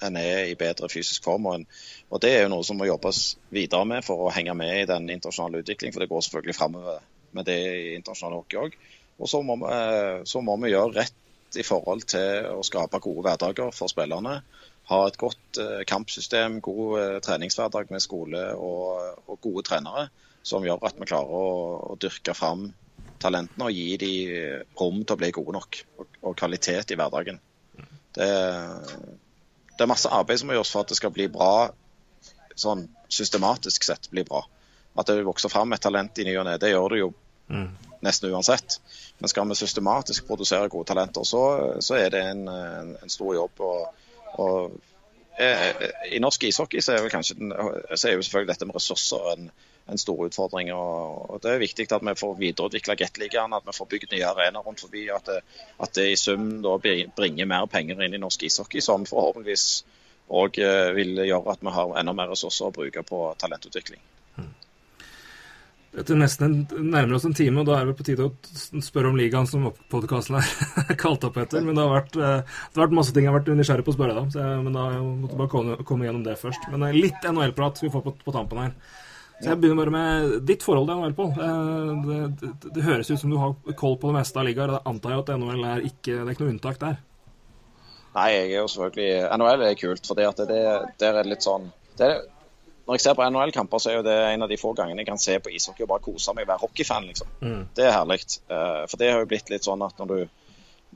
[SPEAKER 2] en er i bedre fysisk form. Og, en, og, Det er jo noe som må jobbes videre med for å henge med i den internasjonale utviklingen. For det går selvfølgelig framover med det i internasjonal hockey òg. Og så må, så må, vi gjøre rett i forhold til å skape gode hverdager for spillerne. Ha et godt kampsystem, god treningshverdag med skole og, og gode trenere som gjør at vi klarer å, å dyrke fram talentene og gi dem rom til å bli gode nok, og, og kvalitet i hverdagen. Det, det, er masse arbeid som må gjøres for at det skal bli bra, sånn systematisk sett bli bra. At det vokser fram et talent i ny og ne, det gjør det jo mm. nesten uansett. Men skal vi systematisk produsere gode talenter, så, så er det en, en, en stor jobb. og, og eh, i norsk ishockey så er, kanskje den, så er jo selvfølgelig dette med ressurser en, en stor utfordring. Og, Det er viktig at vi får videreutvikla Gateligaen, at vi får bygd nye arenaer rundt forbi. At det, at det i sum da bringer mer penger inn i norsk ishockey, som forhåpentligvis òg eh, vil gjøre at vi har enda mer ressurser å bruke på talentutvikling.
[SPEAKER 1] Etter nesten nærmer oss en time, og da er det på tide å spørre om ligaen som podkasten er kalt opp etter. Men det har, vært, eh, det har vært masse ting jeg har vært nysgjerrig på å spørre deg om, men da måtte jeg bare komme, komme, gjennom det først. Men eh, litt NHL-prat skal vi få på, på tampen her. Så jeg begynner bare med ditt forhold til NHL, Pål. Det, det, det, høres ut som du har koll på det meste av ligaer. Da antar jeg at NHL er ikke, det er ikke noe unntak der?
[SPEAKER 2] Nei, jeg er jo selvfølgelig NHL er kult, for det, det, er litt sånn det, når jeg ser på NHL-kamper, så er jo det en av de få gangene jeg kan se på ishockey og bare kose meg og være hockeyfan. liksom.
[SPEAKER 1] Mm.
[SPEAKER 2] Det er herlig. Eh, for det har jo blitt litt sånn at når du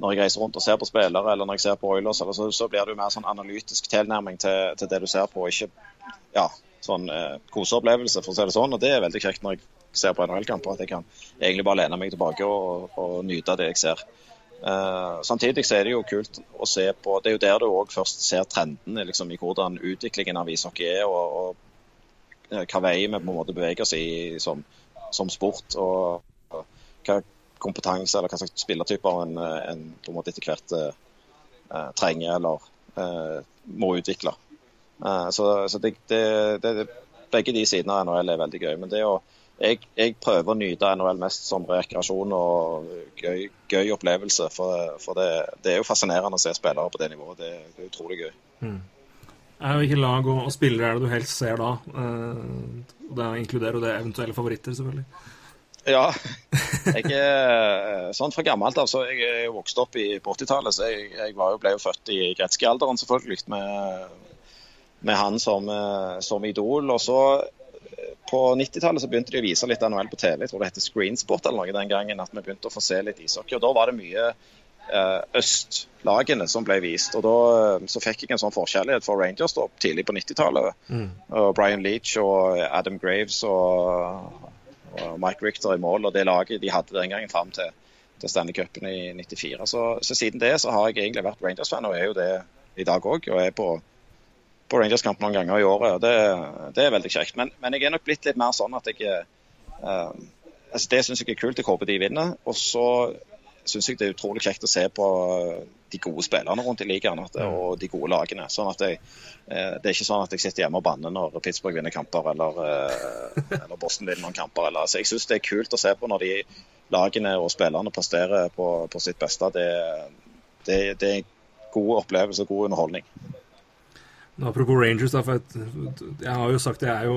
[SPEAKER 2] når jeg reiser rundt og ser på spillere, eller når jeg ser på Oilers, eller så, så blir det jo mer sånn analytisk tilnærming til, til det du ser på, ikke ja, sånn eh, koseopplevelse, for å si det sånn. Og det er veldig kjekt når jeg ser på NHL-kamper, at jeg kan egentlig bare lene meg tilbake og, og nyte det jeg ser. Eh, samtidig så er det jo kult å se på Det er jo der du òg først ser trendene liksom, i hvordan utviklingen av ishockey er, og, og eh, hva vei vi på en måte beveger oss i som, som sport. Og, og hva kompetanse eller hva slags spillertyper en, en på en måte etter hvert eh, trenger eller eh, må utvikle. Eh, så, så det, det, det, begge de sidene av NHL er veldig gøy. Men det å, jeg, jeg, prøver å nyte NHL mest som rekreasjon og gøy, gøy opplevelse. For, for det, det, er jo fascinerende å se spillere på det nivået. Det, det er utrolig gøy.
[SPEAKER 1] Mm. Hvilke lag og, og spillere er det du helst ser da? Uh, det inkluderer jo det eventuelle favoritter, selvfølgelig.
[SPEAKER 2] Ja. Jeg er sånn fra gammelt av, så jeg er vokst opp i, på 80-tallet, så jeg, jeg jo, ble jo født i Gretzky-alderen, selvfølgelig, med, med han som, som, idol. Og så på 90-tallet så begynte de å vise litt NHL på TV. Jeg tror det heter Screensport eller noe den gangen. At vi begynte å få se litt ishockey. Og da var det mye eh, østlagene som ble vist. Og da så fikk jeg en sånn forkjærlighet for Rangers da, tidlig på 90-tallet. Mm. Brian Leach og Adam Graves og og Mike Richter i mål og det laget de hadde den gangen fram til, til Stanley Cupen i 94. Så, så, siden det så har jeg egentlig vært Rangers-fan, og er jo det i dag òg. Og er på, på Rangers-kamp noen ganger i året. og Det, det er veldig kjekt. Men, men, jeg er nok blitt litt mer sånn at jeg uh, altså Det syns jeg er kult. Jeg håper de vinner. Og så syns jeg det er utrolig kjekt å se på de gode spillerne rundt i ligaen og de gode lagene. sånn at jeg, uh, Det er ikke sånn at jeg sitter hjemme og banner når Pittsburgh vinner kamper eller, uh, eller Boston vinner noen kamper. Eller, så jeg syns det er kult å se på når de lagene og spillerne presterer på, på sitt beste. Det, det, det er god opplevelse og god underholdning.
[SPEAKER 1] Apropos Rangers, da, for jeg har jo sagt jeg er jo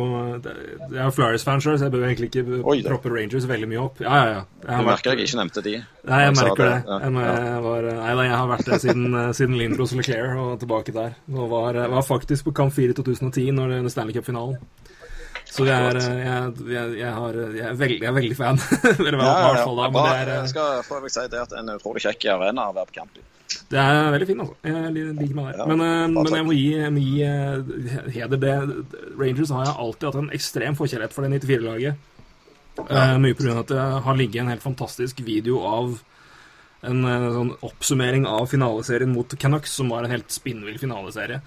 [SPEAKER 1] Jeg er Flyers-fan sjøl, så jeg bør egentlig ikke Oi, proppe Rangers veldig mye opp. Ja, ja, ja.
[SPEAKER 2] Jeg du merker jeg ikke nevnte de.
[SPEAKER 1] Nei, jeg merker det. Ja. Jeg, var, nei nei, jeg har vært der siden, siden Lindros Leclerc og tilbake der. Og var, var faktisk på Camp 4 i 2010, når det Stanley Cup-finalen. Så jeg er, jeg, jeg, jeg, har, jeg, er veldig, jeg er veldig fan. Eller ja, ja, ja. da. Men det er,
[SPEAKER 2] jeg skal få si det at en utrolig kjekk arena å være på camp i.
[SPEAKER 1] Det er veldig fint, altså. Jeg liker meg der. Ja, men, men, jeg må gi, gi heder det. Rangers har jeg alltid hatt en ekstrem forkjærlighet for det 94-laget. Ja. Uh, mye pga. at det har ligget en helt fantastisk video av en sånn oppsummering av finaleserien mot Canucks, som var en helt spinnvill finaleserie.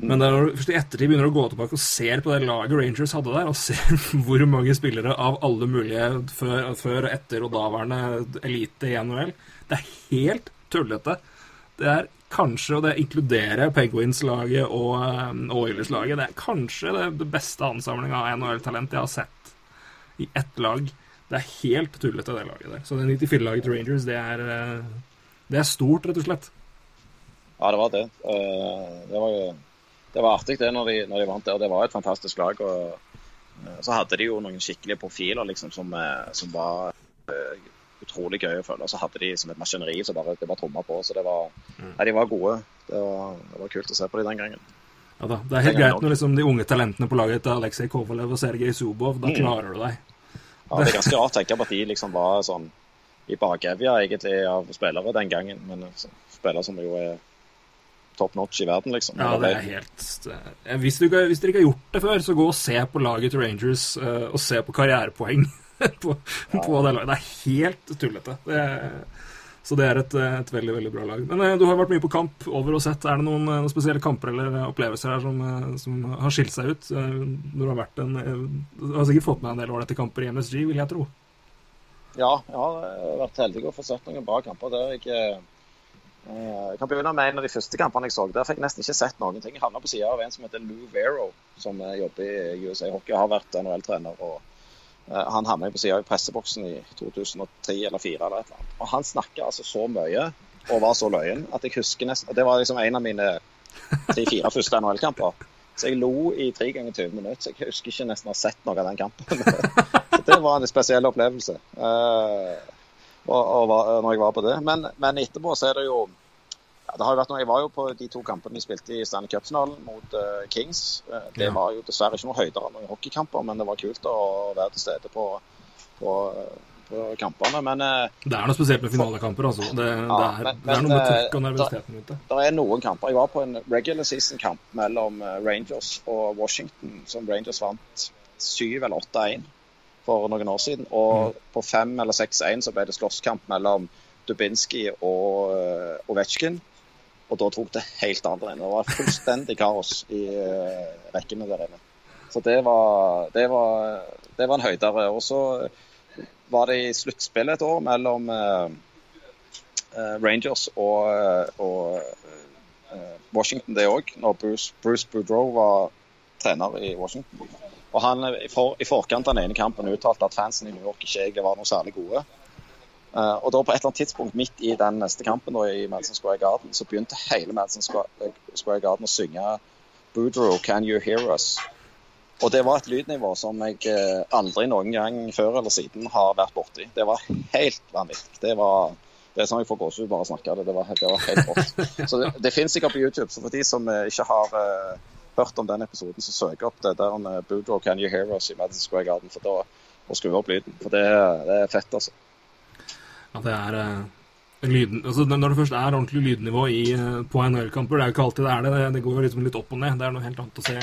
[SPEAKER 1] Men når du først i ettertid begynner å gå tilbake og ser på det laget Rangers hadde der, og ser hvor mange spillere av alle mulige før, før etter og daværende elite i NHL Det er helt tullete. Det er kanskje, og det inkluderer Penguins-laget og um, Oilers-laget, det er kanskje det beste ansamlinga av NHL-talent jeg har sett i ett lag. Det er helt tullete, det laget der. Så det 94-laget til Rangers, det er, uh, det er stort, rett og slett.
[SPEAKER 2] Ja, det var det. Uh, det var det var artig det når de, når de vant det, og det var et fantastisk lag. og uh, Så hadde de jo noen skikkelige profiler liksom, som, som var utrolig gøy å følge. Og så hadde de som et maskineri som bare, det bare tromma på. Så det var, mm. ja, de var gode. Det var, det var, kult å se på de den gangen.
[SPEAKER 1] Ja da, Det er helt greit når liksom, de unge talentene på laget til Aleksej Kovalev og Sergej Zubov, da mm. klarer du deg.
[SPEAKER 2] Ja, Det er ganske rart å tenke på at de liksom var sånn i bakevja egentlig av spillere den gangen. Men spillere som jo er top notch i verden, liksom.
[SPEAKER 1] Ja, det er helt hvis, du, hvis, dere ikke har gjort det før, så gå og se på laget til Rangers uh, og se på karrierepoeng. på, på det laget. Det er helt tullete. Det er, så det er et, et, veldig veldig bra lag. Men eh, du har vært mye på kamp over og sett. Er det noen, noen spesielle kamper eller opplevelser her som, eh, som, har skilt seg ut? Eh, når du har vært en Du har sikkert fått med en del ålreite kamper i MSG, vil jeg tro?
[SPEAKER 2] Ja, jeg har vært heldig og fått sett noen bra kamper der. Jeg, jeg kan begynne med en av de første kampene jeg så. Der fikk jeg nesten ikke sett noen ting. Jeg havna på sida av en som heter Lou Vero, som jobber i USA Hockey. og Har vært NHL-trener og Eh, han havna på sida i presseboksen i 2003 eller 2004 eller et eller annet. Og han snakka altså så mye og var så løyen at jeg husker nesten Det var liksom en av mine tre-fire første NHL-kamper. Så jeg lo i tre ganger 20 minutter. Så jeg husker ikke nesten å ha sett noe av den kampen. så det var en spesiell opplevelse uh, og, og, når jeg var på det. Men, men, etterpå så er det jo Ja, det har jo vært noe, Jeg var jo på de to kampene vi spilte i Stanley Cup-finalen mot uh, Kings. Uh, det
[SPEAKER 1] Ja.
[SPEAKER 2] var jo dessverre ikke noe høydere enn noen hockeykamper, men det var kult å være til stede på, på, på kampene. Men uh,
[SPEAKER 1] Det er noe spesielt med finalekamper, altså. Det, det, er,
[SPEAKER 2] men-
[SPEAKER 1] det er noe med trykket og
[SPEAKER 2] eh,
[SPEAKER 1] nervøsiteten rundt det.
[SPEAKER 2] det er noen kamper. Jeg var på en regular season-kamp mellom Rangers og Washington, som Rangers vant 7 eller 8-1 for noen år siden. Og på 5 eller 6-1 så ble det slåsskamp mellom Dubinski og Ovetsjkin. Og da tok det helt andre enden. Det var fullstendig kaos i uh, rekkene der inne. Så det var, det var, det var en høydere. Og så var det i sluttspillet et år mellom uh, uh, Rangers og, og Washington, det òg, når Bruce, Bruce Boudreau var trener i Washington. Og han i forkant av den ene kampen uttalte at fansen i New York ikke egentlig var noe særlig gode. Uh, og da på et eller annet tidspunkt midt i den neste kampen i Madison Square Garden, så begynte hele Madison Square, Square Garden å synge Boudreau, Can You Hear Us? Og det var et lydnivå som jeg eh, aldri noen gang før eller siden har vært borti. Det var helt vanvittig. Det var det er sånn jeg får gåsehud bare av å snakke det. Det var, det var helt rått. Så det, det finnes sikkert på YouTube. Så for de som eh, ikke har uh, hørt om den episoden, så søk opp det der uh, Boudreau Can You Hear Us i Madison Square Garden for da å skru opp lyden. For det, det er fett, altså.
[SPEAKER 1] At det er eh, lyden, altså Når det først er ordentlig lydnivå i, eh, på NHL-kamper, det er jo ikke alltid det er det. Det- Det går jo liksom litt opp og ned. Det er noe helt annet å se.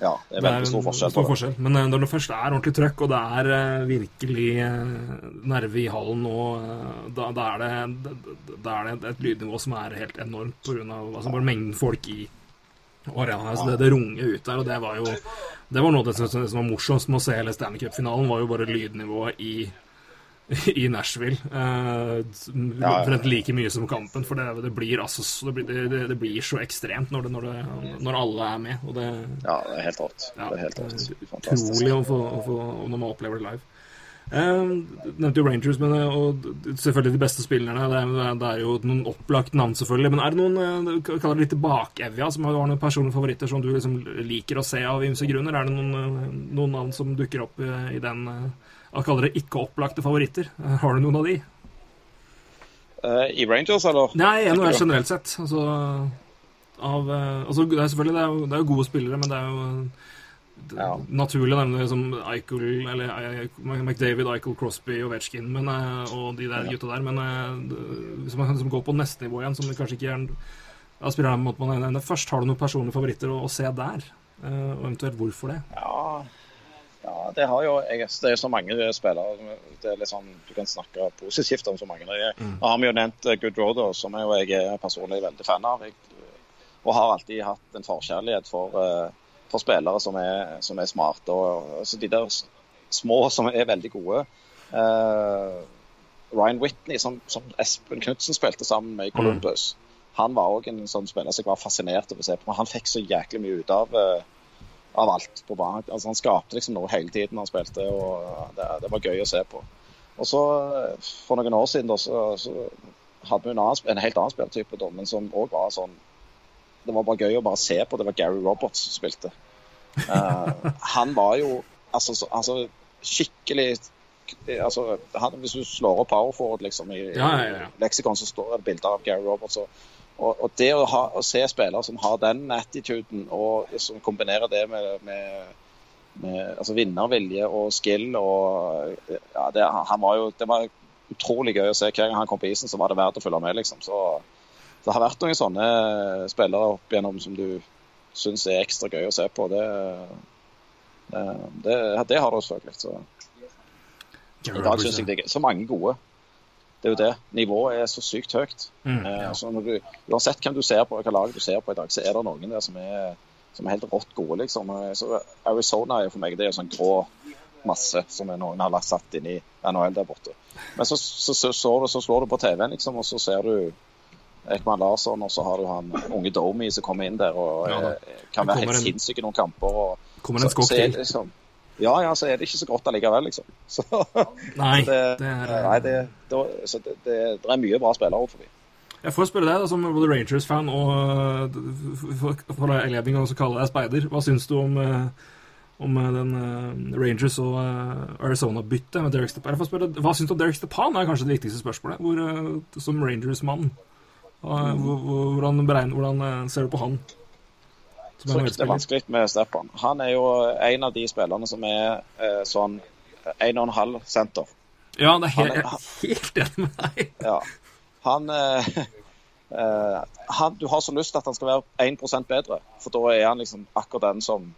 [SPEAKER 2] Ja, det er veldig stor forskjell.
[SPEAKER 1] stor forskjell. Men eh, når det først er ordentlig trøkk, og det er eh, virkelig eh, nerve i hallen eh, da, da, er det, da, er det et lydnivå som er helt enormt pga. Altså bare mengden folk i arenaen. Altså det, det runger ut der, og det var jo det var noe av det som, som var morsomst med å se hele Stanley Cup-finalen, var jo bare lydnivået i i Nashville. Eh,
[SPEAKER 2] ja.
[SPEAKER 1] ja. like mye som kampen, for det, det blir altså så- det blir, det, det blir så ekstremt når, det, når, når alle er med.
[SPEAKER 2] Ja, det er helt rått.
[SPEAKER 1] ja,
[SPEAKER 2] Det er helt rått.
[SPEAKER 1] utrolig å få, å få, når man opplever det live. Du nevnte jo Rangers, men, eh, og selvfølgelig de beste spillerne. Det er, det er jo noen opplagt navn, selvfølgelig. Men er det noen eh, kaller det litt tilbake-Evja, som har noen personlige favoritter som du liksom liker å se av ymse grunner? Er det noen, noen navn som dukker opp i, i den eh, Jeg kaller det ikke-opplagte favoritter. Har du noen av de?
[SPEAKER 2] Uh, I Rangers, eller?
[SPEAKER 1] Nei,
[SPEAKER 2] jeg,
[SPEAKER 1] NHL generelt sett. Altså, av, eh, altså det er selvfølgelig det er, jo, det er jo gode spillere, men det er jo det,
[SPEAKER 2] Ja.
[SPEAKER 1] naturlig å nevne liksom Eichel, eller McDavid, Eichel, Crosby og Vetchkin men, eh, og de der gutta der. Men hvis man liksom går på neste nivå igjen, som kanskje ikke er da spiller jeg på en måte man nevner først, har du noen personlige favoritter å, å se der? Og eventuelt hvorfor det?
[SPEAKER 2] Ja, ja det har jo jeg, Det er så mange spillere. Det er litt sånn, Du kan snakke positivt om så mange. Jeg, Nå har vi jo nevnt eh, Good Roder, som jeg, jeg er personlig veldig fan av. Jeg, og har alltid hatt en forkjærlighet for, eh, for spillere som er, som er smarte. Og, altså de der små som er veldig gode. Uh, Ryan Whitney, som, som Espen Knutsen spilte sammen med i Columbus, han var òg en sånn spiller som jeg var fascinert over å se på. Han fikk så jæklig mye ut av eh, av alt på banen. Altså, han skapte liksom noe hele tiden han spilte, og det, det var gøy å se på. Og så, For noen år siden da, så, så hadde vi en, annen, en helt annen spillertype, men som òg var sånn Det var bare gøy å bare se på. Det var Gary Roberts som spilte. Uh, han var jo altså, så, altså skikkelig altså, han, Hvis du slår opp Power Forward liksom, i,
[SPEAKER 1] Ja, ja, ja.
[SPEAKER 2] leksikon, så står det bilder av Gary Roberts. Og, og, og det å, ha, å se spillere som har den attituden, og som kombinerer det med, med, med altså vinnervilje og skill og ja, det, han var jo, det var utrolig gøy å se. Hver gang han kom på isen, så var det verdt å følge med. liksom. Så det har vært noen sånne spillere opp igjennom som du syns er ekstra gøy å se på. Det, det, det, det har du selvfølgelig. Så. I dag syns jeg det er så mange gode. Det er jo det. Nivået er så sykt høyt.
[SPEAKER 1] Mm,
[SPEAKER 2] Eh,
[SPEAKER 1] ja.
[SPEAKER 2] så du, uansett hvem du ser på, hvilket lag du ser på i dag, så er det noen der som er, som er helt rått gode, liksom. Eh, Så Arizona er for meg det er jo sånn grå masse som noen har satt inn i NHL der borte. Men så, så, så, så, så slår du på TV-en, liksom, og så ser du Ekman Larsson, og så har du han unge Domi som kommer inn der og
[SPEAKER 1] Ja
[SPEAKER 2] eh, kan være helt sinnssyk i noen kamper. Og,
[SPEAKER 1] Kommer en
[SPEAKER 2] så-
[SPEAKER 1] skokk til.
[SPEAKER 2] Liksom, ja, ja, så er det ikke så godt allikevel, liksom. Så,
[SPEAKER 1] Nei,
[SPEAKER 2] det,
[SPEAKER 1] det er
[SPEAKER 2] nei, det, det, så det, det, det er mye bra spillere overfor.
[SPEAKER 1] Jeg får spørre deg, da, som både Rangers-fan og øh, for- for anledning til å kalle deg speider, hva syns du om, øh, om den Rangers og Arizona-byttet med Derek Stepan? Hva syns du om Derek Stepan, er kanskje det viktigste spørsmålet, hvor, som Rangers-mann. Hvordan, hvordan ser du på han?
[SPEAKER 2] Fryktelig vanskelig med Steppan. Han er jo en av de spillerne som er eh, sånn 1,5 senter.
[SPEAKER 1] Ja, det er helt, enig med deg.
[SPEAKER 2] Ja. Han, han, Du har så lyst til at han skal være 1% bedre, for da er han liksom akkurat den som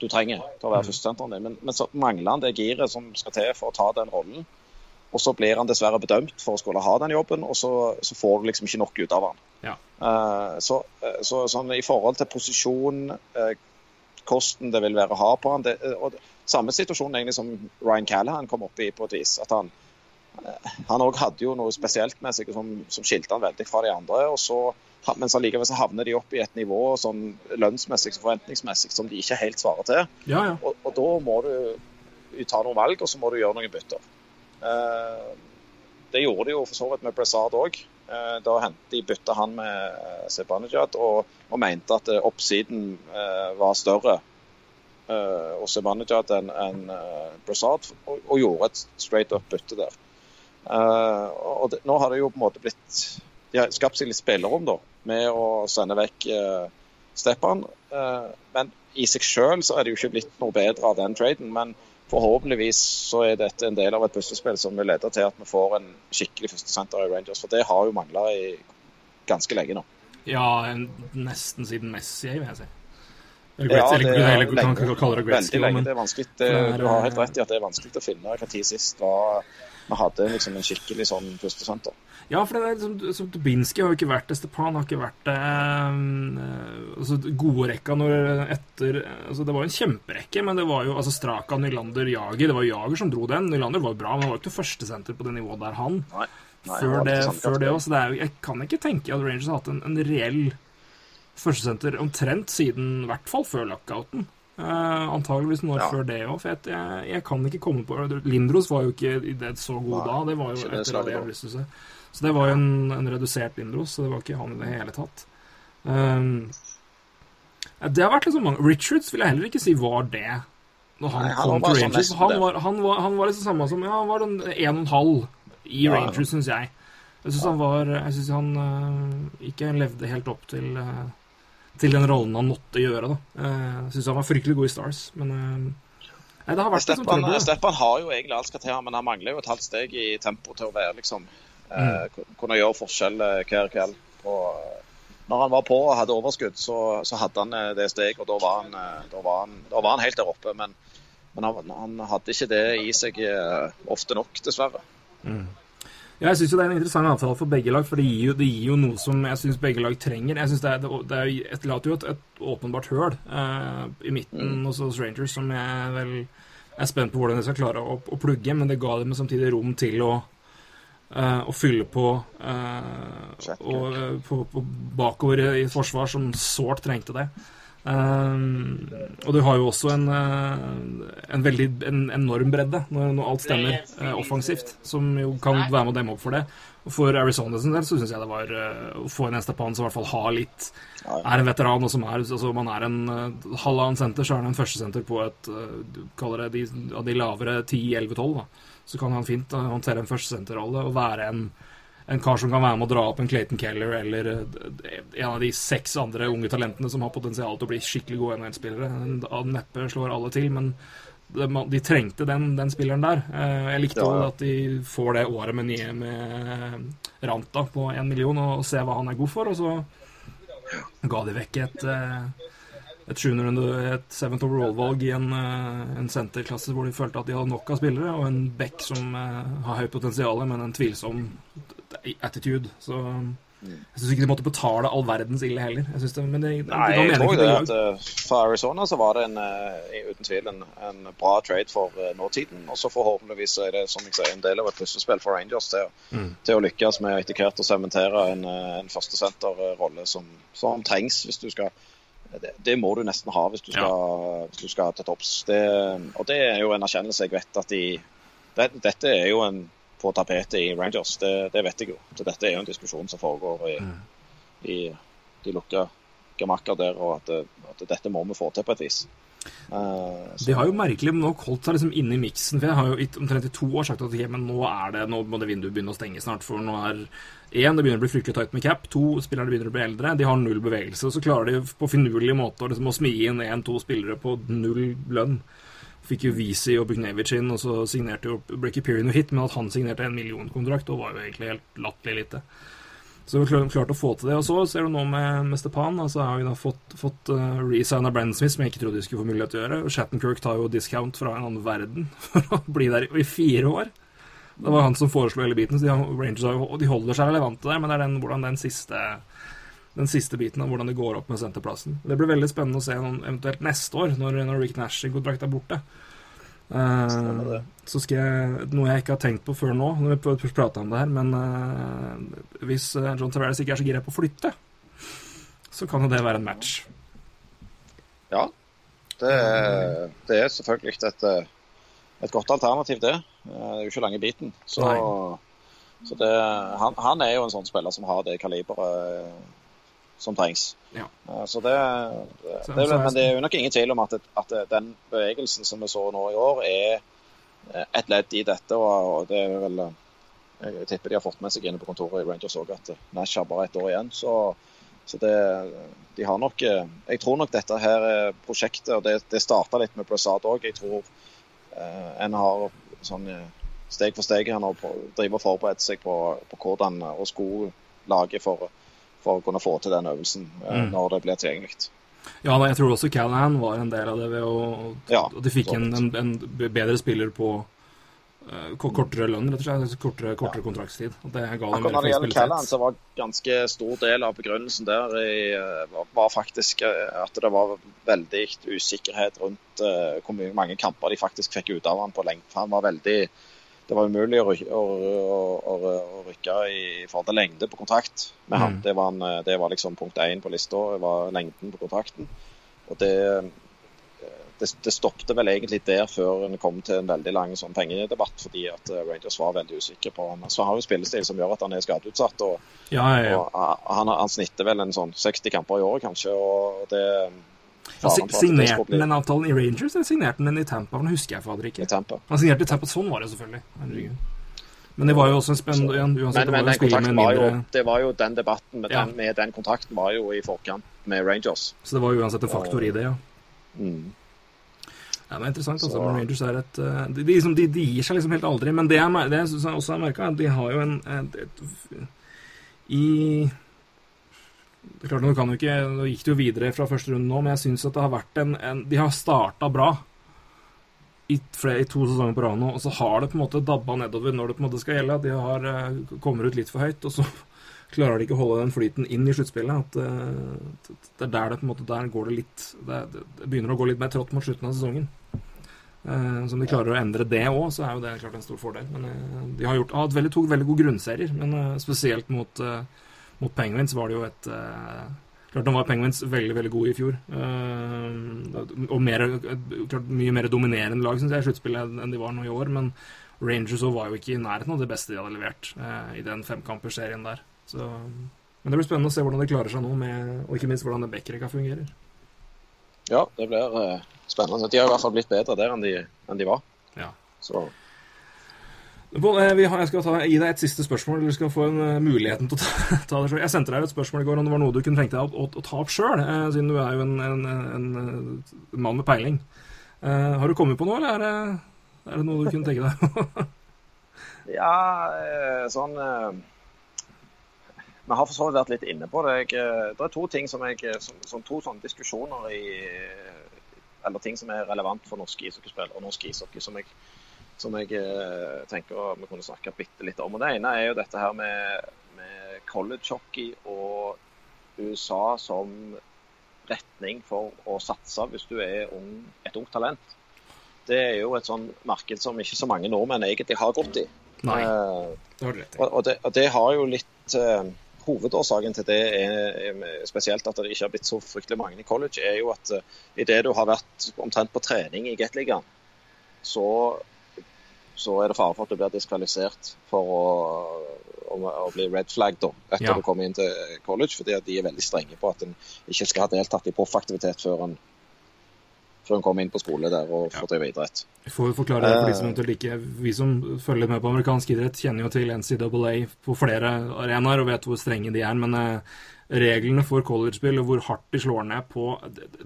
[SPEAKER 2] du trenger til å være mm. førstesenteren din. Men, men så mangler han det giret som skal til for å ta den rollen. Og så blir han dessverre bedømt for å skulle ha den jobben, og så, så får du liksom ikke nok ut av han.
[SPEAKER 1] Ja.
[SPEAKER 2] Uh, så, eh, så, sånn i forhold til posisjon, uh, kosten det vil være å ha på han det, og Samme situasjon egentlig som Ryan Callahan kom opp i på et vis. at han han òg hadde jo noe spesielt med seg som, som skilte han veldig fra de andre. og så mens allikevel så havner de opp i et nivå sånn lønnsmessig og forventningsmessig som de ikke helt svarer til.
[SPEAKER 1] Ja, ja.
[SPEAKER 2] Og, og, da må du ta noen valg, og så må du gjøre noen bytter. Eh, det gjorde de jo for så vidt med Brazard òg. Eh, da de bytta han med Sebanejad og, og, mente at eh, oppsiden var større hos Sebanejad enn en, Brazard, og, og, gjorde et straight up bytte der. og det, Nå har det jo på en måte blitt De har skapt seg litt spillerom da, med å sende vekk Steppan. men i seg sjøl så er det jo ikke blitt noe bedre av den traden. men forhåpentligvis så er dette en del av et puslespill som vil lede til at vi får en skikkelig førstesenter i Rangers. For det har jo mangla ganske lenge nå.
[SPEAKER 1] Ja, nesten siden Messi, vil jeg si. Great, ja, det er eller, lenge, det
[SPEAKER 2] veldig lenge. Det er vanskelig. Det, du har helt rett i at det er vanskelig å finne hva tid sist var vi hadde liksom en skikkelig sånn førstesenter.
[SPEAKER 1] Ja, for det er liksom, som Dubinski har jo ikke vært det. Stepan har ikke vært det. Eh, altså, gode rekka når etter altså, Det var jo en kjemperekke, men det var jo altså, Straka, Nylander, Jager. Det var Jager som dro den. Nylander var jo bra, men han var jo ikke førstesenter på det nivået der, han.
[SPEAKER 2] Nei. Nei,
[SPEAKER 1] før, det, før det også. Det er, jeg kan ikke tenke at Rangers har hatt en, en reell førstesenter omtrent siden i hvert fall før lockouten. Uh, antageligvis noen år ja. før det òg, for jeg, jeg, jeg, kan ikke komme på Lindros var jo ikke i det så god da. Det var jo etter det jeg Så det var jo en, en, redusert Lindros, så det var ikke han i det hele tatt. Um, det har vært liksom mange Richards vil jeg heller ikke si var det når han, Nei, han kom til sånn Rangers. Han var, han, var, han var liksom samme som Ja, han var en 1,5 i ja, Rangers, syns jeg. Jeg syns han var Jeg syns han uh, ikke levde helt opp til uh, til den rollen han måtte gjøre. da. Jeg uh, syns han var fryktelig god i Stars, men Nei, det har vært
[SPEAKER 2] Steppan, liksom Steppan har jo egentlig alt skal til, men han mangler jo et halvt steg i tempo til å være liksom mm. Kunne gjøre forskjell hver kveld. Og når han var på og hadde overskudd, så, så hadde han det steget, og da var han, da var han, da var han helt der oppe. Men, men han, han, hadde ikke det i seg ofte nok, dessverre.
[SPEAKER 1] Mm. Ja, jeg syns det er en interessant avtale for begge lag, for det gir jo, det gir jo noe som jeg syns begge lag trenger. Jeg synes Det, er, det er, etterlater jo et, et, åpenbart høl uh, i midten mm. hos, hos Rangers, som jeg vel er spent på hvordan de skal klare å, å plugge, men det ga dem samtidig rom til å, å fylle på, uh, og, på, på bakover i et forsvar som sårt trengte det. Um, og du har jo også en, uh, en veldig en enorm bredde når, når alt stemmer uh, offensivt, som jo kan være med å demme opp for det. Og For Arizona sin del så syns jeg det var uh, å få en Estepan som i hvert fall har litt Er en veteran, og som er altså Man er en uh, halvannen senter, så er han en førstesenter på et Du kaller det de, av de lavere 10-11-12, da. Så kan han fint håndtere en førstesenterrolle og være en en kar som kan være med å dra opp en Clayton Keller eller eh, en av de seks andre unge talentene som har potensial til å bli skikkelig gode NHL-spillere. Neppe slår alle til, men de trengte den, den spilleren der. Eh, jeg likte ja, ja. at de får det året med nye med Ranta på én million, og ser hva han er god for. Og så ga de vekk et eh, et 700, et seventh overall-valg i en, en senterklasse hvor de følte at de hadde nok av spillere, og en back som har høyt potensial, men en tvilsom attitude. Så jeg syns ikke de måtte betale all verdens ille heller. Jeg det, men det,
[SPEAKER 2] Nei, jeg tror det at uh, for Arizona så var det en, uh, uten tvil en, en, bra trade for uh, nåtiden. Og så forhåpentligvis er det som jeg sier, en del av et puslespill for Rangers til, mm. til, å lykkes med etter hvert å sementere en, en førstesenterrolle som, som trengs hvis du skal det, det, må du nesten ha hvis du skal, ja. hvis du skal til topps. og det er jo en erkjennelse jeg vet at de det, Dette er jo en på tapetet i Rangers. Det, det, vet jeg jo. Så dette er jo en diskusjon som foregår i, mm. i de lukka gemakker der, og at, at, dette må vi få til på et vis. Eh, så-
[SPEAKER 1] De har jo merkelig nok holdt seg liksom inne i miksen. For jeg har jo omtrent i to år sagt at okay, men nå det, nå må det vinduet begynne å stenge snart. For nå er én, det begynner å bli fryktelig tight med cap. To, spillerne begynner å bli eldre. De har null bevegelse. Så klarer de på finurlig måte liksom, å smi inn én-to spillere på null lønn. Fikk jo Visi og Buknevic inn, og så signerte jo Brecky Peary noe hit, men at han signerte en millionkontrakt, og var jo egentlig helt latterlig lite. Så vi har klart å få til det. Og så ser du nå med, med Stepan, altså har vi da fått, fått uh, resigna Brandon Smith, som jeg ikke trodde de skulle få mulighet til å gjøre. Og Shattenkirk tar jo discount fra en annen verden for å bli der i, fire år. Det var han som foreslo hele biten, så de, Rangers de holder seg relevante der, men det er den, hvordan den siste den siste biten av hvordan det går opp med senterplassen. Det blir veldig spennende å se noen, eventuelt neste år, når, når Rick Nash i kontrakt er borte.
[SPEAKER 2] Det.
[SPEAKER 1] så skal jeg Noe jeg ikke har tenkt på før nå, når vi pr- prater om det her, men uh, hvis eh, John Tavares ikke er så gira på å flytte, så kan jo det være en match.
[SPEAKER 2] Ja. Det det er selvfølgelig et, et godt alternativ, det. Det er jo ikke lange biten. Så, så det, han, han er jo en sånn spiller som har det kaliberet som trengs.
[SPEAKER 1] Ja.
[SPEAKER 2] Eh, Så det, det, det Men det er jo nok ingen tvil om at, at den bevegelsen som vi så nå i år, er eh, et ledd i dette. Og, det er vel eh, Jeg tipper de har fått med seg inne på kontoret i Rangers òg at Nash har bare ett år igjen. Så, så det, de har nok Jeg tror nok dette her prosjektet, og det, det starta litt med Brassard òg. Jeg tror eh, en har sånn steg for steg her nå driver og forbereder seg på, på hvordan og skulle lage for, for å kunne få til den øvelsen eh,
[SPEAKER 1] Mm.
[SPEAKER 2] når det blir tilgjengelig.
[SPEAKER 1] Ja, jeg tror også Callahan var en del av det ved å
[SPEAKER 2] Ja,
[SPEAKER 1] at de fikk en, en, en bedre spiller på uh, kortere lønn, rett og slett. Kortere, Kortere, ja. kontraktstid. Og det ga dem
[SPEAKER 2] når det gjelder Callahan, så var ganske stor del av begrunnelsen der i, eh, var, faktisk at det var veldig usikkerhet rundt uh, hvor mange kamper de faktisk fikk ut av han på lengde. Han var veldig Det var umulig å, å, å, å, rykke i forhold til lengde på kontrakt med han.
[SPEAKER 1] Mm.
[SPEAKER 2] Det var, en, eh, det var liksom punkt én på lista, var lengden på kontrakten. Og det det, det stoppet vel egentlig der før en kom til en veldig lang sånn pengedebatt, fordi at eh, Rangers var veldig usikre på han. Så han har jo spillestil som gjør at han er skadeutsatt. og,
[SPEAKER 1] Ja, ja, ja.
[SPEAKER 2] og han, han snitter vel en sånn 60 kamper i året, kanskje. og det
[SPEAKER 1] Ja, signerte han den avtalen i Rangers, eller signerte han den i Tampa? Den husker jeg fader ikke.
[SPEAKER 2] i Tampa.
[SPEAKER 1] Han signerte i Tampa, sånn var det selvfølgelig. Herregud. Men det var jo også en spennende igjen, uansett,
[SPEAKER 2] Men,
[SPEAKER 1] det var
[SPEAKER 2] men den kontrakten var jo, det var jo den debatten med,
[SPEAKER 1] Ja.
[SPEAKER 2] den, med den kontrakten var jo i forkant med Rangers.
[SPEAKER 1] Så det var jo uansett en faktor i det, ja.
[SPEAKER 2] Mm.
[SPEAKER 1] Ja, men interessant. altså,
[SPEAKER 2] Så-
[SPEAKER 1] men Rangers er et eh, de, de, liksom, de, de gir seg liksom helt aldri. Men det jeg, det jeg også har merka, er de har jo en et, et, I Det er klart, Nå ikke, nå gikk det jo videre fra første runde nå, men jeg syns at det har vært en, en De har starta bra i, flere, i to sesonger på rad nå, og så har det på en måte dabba nedover når det på en måte skal gjelde. At de har, eh, kommer ut litt for høyt, og så klarer de ikke å holde den flyten inn i sluttspillet. At eh, det er der det på en måte Der går det litt Det, det, begynner å gå litt mer trått mot slutten av sesongen. Eh, så om de klarer å endre det òg, så er jo det klart en stor fordel. Men de har gjort, hatt veldig, to veldig gode grunnserier, men spesielt mot, eh, mot Penguins var det jo et eh, Klart Nå var Penguins veldig veldig gode i fjor. eh, og mer, klart, mye mer dominerende lag synes jeg, i sluttspillet enn de var nå i år. Men Rangers var jo ikke i nærheten av det beste de hadde levert eh, i den femkamperserien der. Så, men det blir spennende å se hvordan de klarer seg nå, med, og ikke minst hvordan backrekka fungerer.
[SPEAKER 2] Ja, det blir spennende. De har i hvert fall blitt bedre der enn de, enn de var.
[SPEAKER 1] Ja.
[SPEAKER 2] Så
[SPEAKER 1] Pål, eh, vi har, jeg skal ta, gi deg et siste spørsmål. Du skal få en, eh, muligheten til å ta, ta det selv. Jeg sendte deg et spørsmål i går om det var noe du kunne tenke deg å, å, å ta opp sjøl, eh, siden du er jo en, en, en, en mann med peiling. Eh, har du kommet på noe, eller er det, er det noe du kunne tenke deg?
[SPEAKER 2] Ja, eh, sånn eh, Vi har for så vidt vært litt inne på det. Jeg, eh, det er to ting som jeg som, som to sånne diskusjoner i Eller ting som er relevant for norske ishockeyspillere og norsk ishockey, som jeg, som jeg eh, tenker vi kunne snakke bitte litt om. Og Det ene er jo dette her med, med college hockey og USA som retning for å satse hvis du er ung, et ungt talent. Det er jo et sånn marked som ikke så mange nordmenn egentlig har gått i.
[SPEAKER 1] Nei,
[SPEAKER 2] Eh,
[SPEAKER 1] det har du rett i.
[SPEAKER 2] og, og, det, og det har jo litt uh, Hovedårsaken til det er, er spesielt at det ikke har blitt så fryktelig mange i college, er jo at uh, idet du har vært omtrent på trening i Gateligaen, så, så er det fare for at du blir diskvalifisert for å, å, å bli red flag da, etter
[SPEAKER 1] Ja.
[SPEAKER 2] du kommer inn til college, fordi at de er veldig strenge på at en ikke skal ha deltatt i proffaktivitet før en før hun kom inn på skole der og får drive idrett.
[SPEAKER 1] Vi får forklare det for de som eventuelt ikke Vi som følger med på amerikansk idrett, kjenner jo til NCAA på flere arenaer og vet hvor strenge de er. Men eh, reglene for collegespill og hvor hardt de slår ned på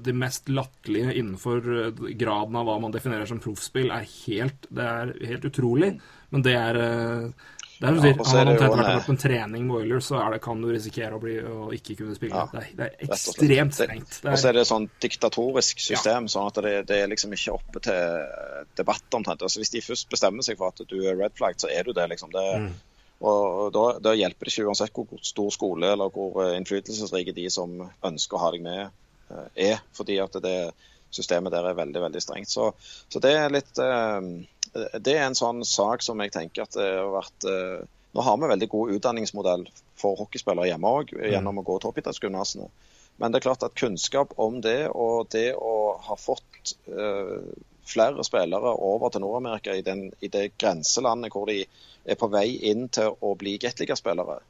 [SPEAKER 1] det mest latterlige innenfor eh, graden av hva man definerer som proffspill, er helt, det er helt utrolig. Men det er eh, det er som ja, sier, Har man omtrent vært på en trening med Oilers, så det, kan du risikere å, bli, å ikke kunne spille. Ja, det, er, det, er, ekstremt strengt.
[SPEAKER 2] Og så er det et sånn diktatorisk system, ja. sånn at det, det, er liksom ikke oppe til debatt omtrent. Altså, hvis de først bestemmer seg for at du er red flag, så er du det, liksom. Det, mm. Og da, da, hjelper det ikke uansett hvor stor skole eller hvor eh, innflytelsesrike de som ønsker å ha deg med, eh, er. Fordi at det systemet der er veldig, veldig strengt. Så, så det er litt eh, det er en sånn sak som jeg tenker at det har vært Nå har vi veldig god utdanningsmodell for hockeyspillere hjemme òg, mm. gjennom å gå toppidrettsgymnasene. Men det er klart at kunnskap om det, og det å ha fått flere spillere over til Nord-Amerika i, i, det grenselandet hvor de er på vei inn til å bli Gateliga-spillere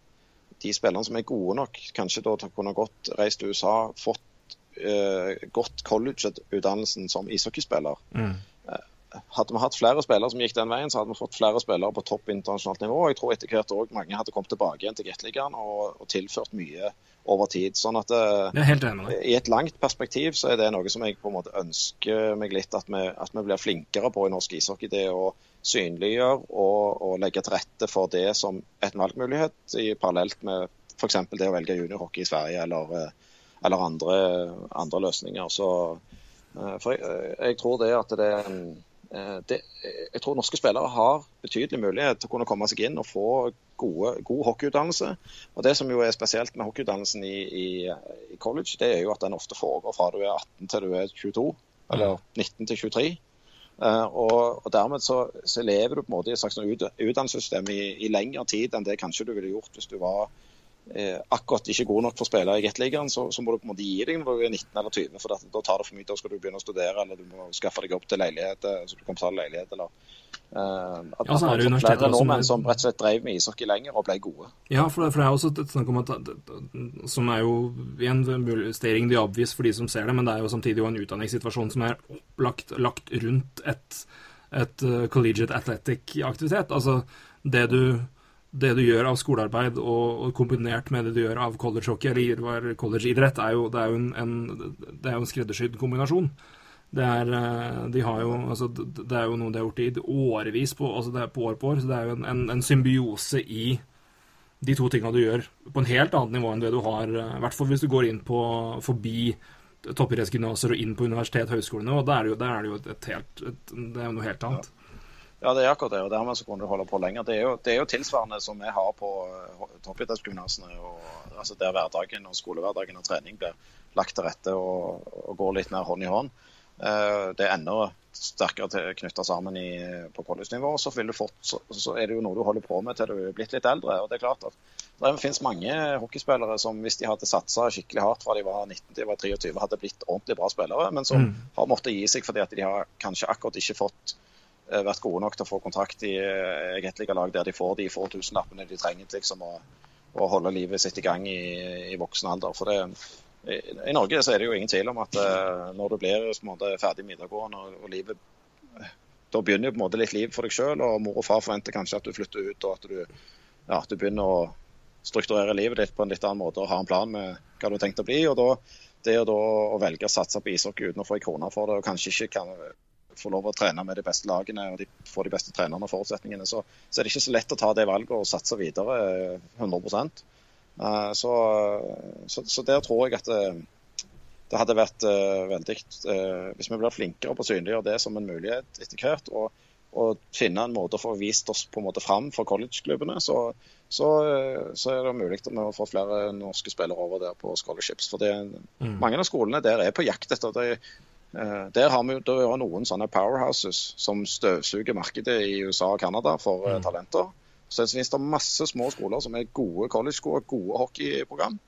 [SPEAKER 2] De spillerne som er gode nok, kanskje da til å kunne gått, reist til USA, fått uh, godt college-utdannelsen som ishockeyspiller. Mm hadde vi hatt flere spillere som gikk den veien, så hadde vi fått flere spillere på topp internasjonalt nivå. Jeg tror etter hvert òg mange hadde kommet tilbake igjen til Gateligaen og, og, tilført mye over tid. Sånn at
[SPEAKER 1] eh,
[SPEAKER 2] I et langt perspektiv så er det noe som jeg på en måte ønsker meg litt at vi, at vi blir flinkere på i norsk ishockey. Det å synliggjøre og, og, legge til rette for det som et valgmulighet, i parallelt med f.eks. det å velge juniorhockey i Sverige eller, eh, eller andre, andre, løsninger. Så, eh, for jeg, jeg tror det at det Eh, det, jeg tror norske spillere har betydelig mulighet til å kunne komme seg inn og få gode, god hockeyutdannelse. Og Det som jo er spesielt med hockeyutdannelsen i, i, i, college, det er jo at den ofte foregår fra du er 18 til du er 22, eller 19 til 23. Uh, og, og, Dermed så, så, lever du på en måte i et slags utdannelsessystem i, i lengre tid enn det kanskje du ville gjort hvis du var eh, akkurat ikke god nok for å spille i Gateligaen, så, så må du på en måte gi deg når du er 19 eller 20. For da tar det for mye. Da skal du begynne å studere, eller du må skaffe deg opp til leilighet, eh, så du kan betale leilighet. eller Uh, at ja, så er det flere nordmenn som rett og slett drev med ishockey lenger og ble gode.
[SPEAKER 1] Ja, for det, for det er også et snakk om at Som er jo en investering de obvious for de som ser det, men det er jo samtidig en utdanningssituasjon som er opplagt lagt rundt et, et uh, collegiate athletic-aktivitet. Altså det du det du gjør av skolearbeid og, og, kombinert med det du gjør av collegehockey eller collegeidrett, er jo, det er jo en, en, det er jo en skreddersydd kombinasjon. Det er, eh, de jo, altså, det er jo noe de har gjort i årevis, på, altså det er på år på år. Så det er jo en, en, en symbiose i de to tinga du gjør, på en helt annet nivå enn det du har eh, I hvert fall hvis du går inn på forbi toppidrettsgymnaser og inn på universitet og. Da er det jo, er det jo et, helt, et, det er noe helt annet. Ja.
[SPEAKER 2] Ja, det er akkurat det. og Dermed så kunne du holde på lenger. Det er jo, det er jo tilsvarende som vi har på uh, toppidrettsgymnasene. Altså der hverdagen og skolehverdagen og trening blir lagt til rette og, og går litt mer hånd i hånd. Uh, det er enda sterkere knytta sammen i, på college-nivå. Så, så, så, er det jo noe du holder på med til du er blitt litt eldre. og det er klart at det finnes mange hockeyspillere som hvis de hadde satsa skikkelig hardt fra de var 19 til de var 23, hadde blitt ordentlig bra spillere, men som mm. har måttet gi seg fordi at de har kanskje akkurat ikke fått Eh, vært gode nok til å få kontrakt i egentlige lag der de får de få tusenlappene de trenger liksom, å, å, holde livet sitt i gang i, i voksen alder. For det, i, i, Norge så er det jo ingen tvil om at uh, når du blir måte, ferdig middaggående og, og livet Da begynner jo på en måte litt liv for deg sjøl, og mor og far forventer kanskje at du flytter ut og at du, ja, du begynner å strukturere livet ditt på en litt annen måte og ha en plan med hva du har tenkt å bli. og da det å, da, å velge å satse på ishockey uten å få en krone for det, og kanskje ikke kan få lov å trene med de beste lagene og de få de beste trenerne og forutsetningene, så, så, er det ikke så lett å ta det valget og satse videre 100 uh, eh, så, så, så, der tror jeg at det, eh, det hadde vært uh, veldig uh, Hvis vi blir flinkere på å synliggjøre det som en mulighet etter hvert, og, og finne en måte å få vist oss på en måte fram for college-klubbene, så, så, så, er det mulig å få flere norske spillere over der på scholarships. For det, mm. mange av skolene der er på jakt etter det. Uh, der har vi jo noen sånne powerhouses som støvsuger markedet i USA og Canada for eh, mm. talenter. Så det finnes det masse små skoler som er gode college-skoler, gode hockeyprogram,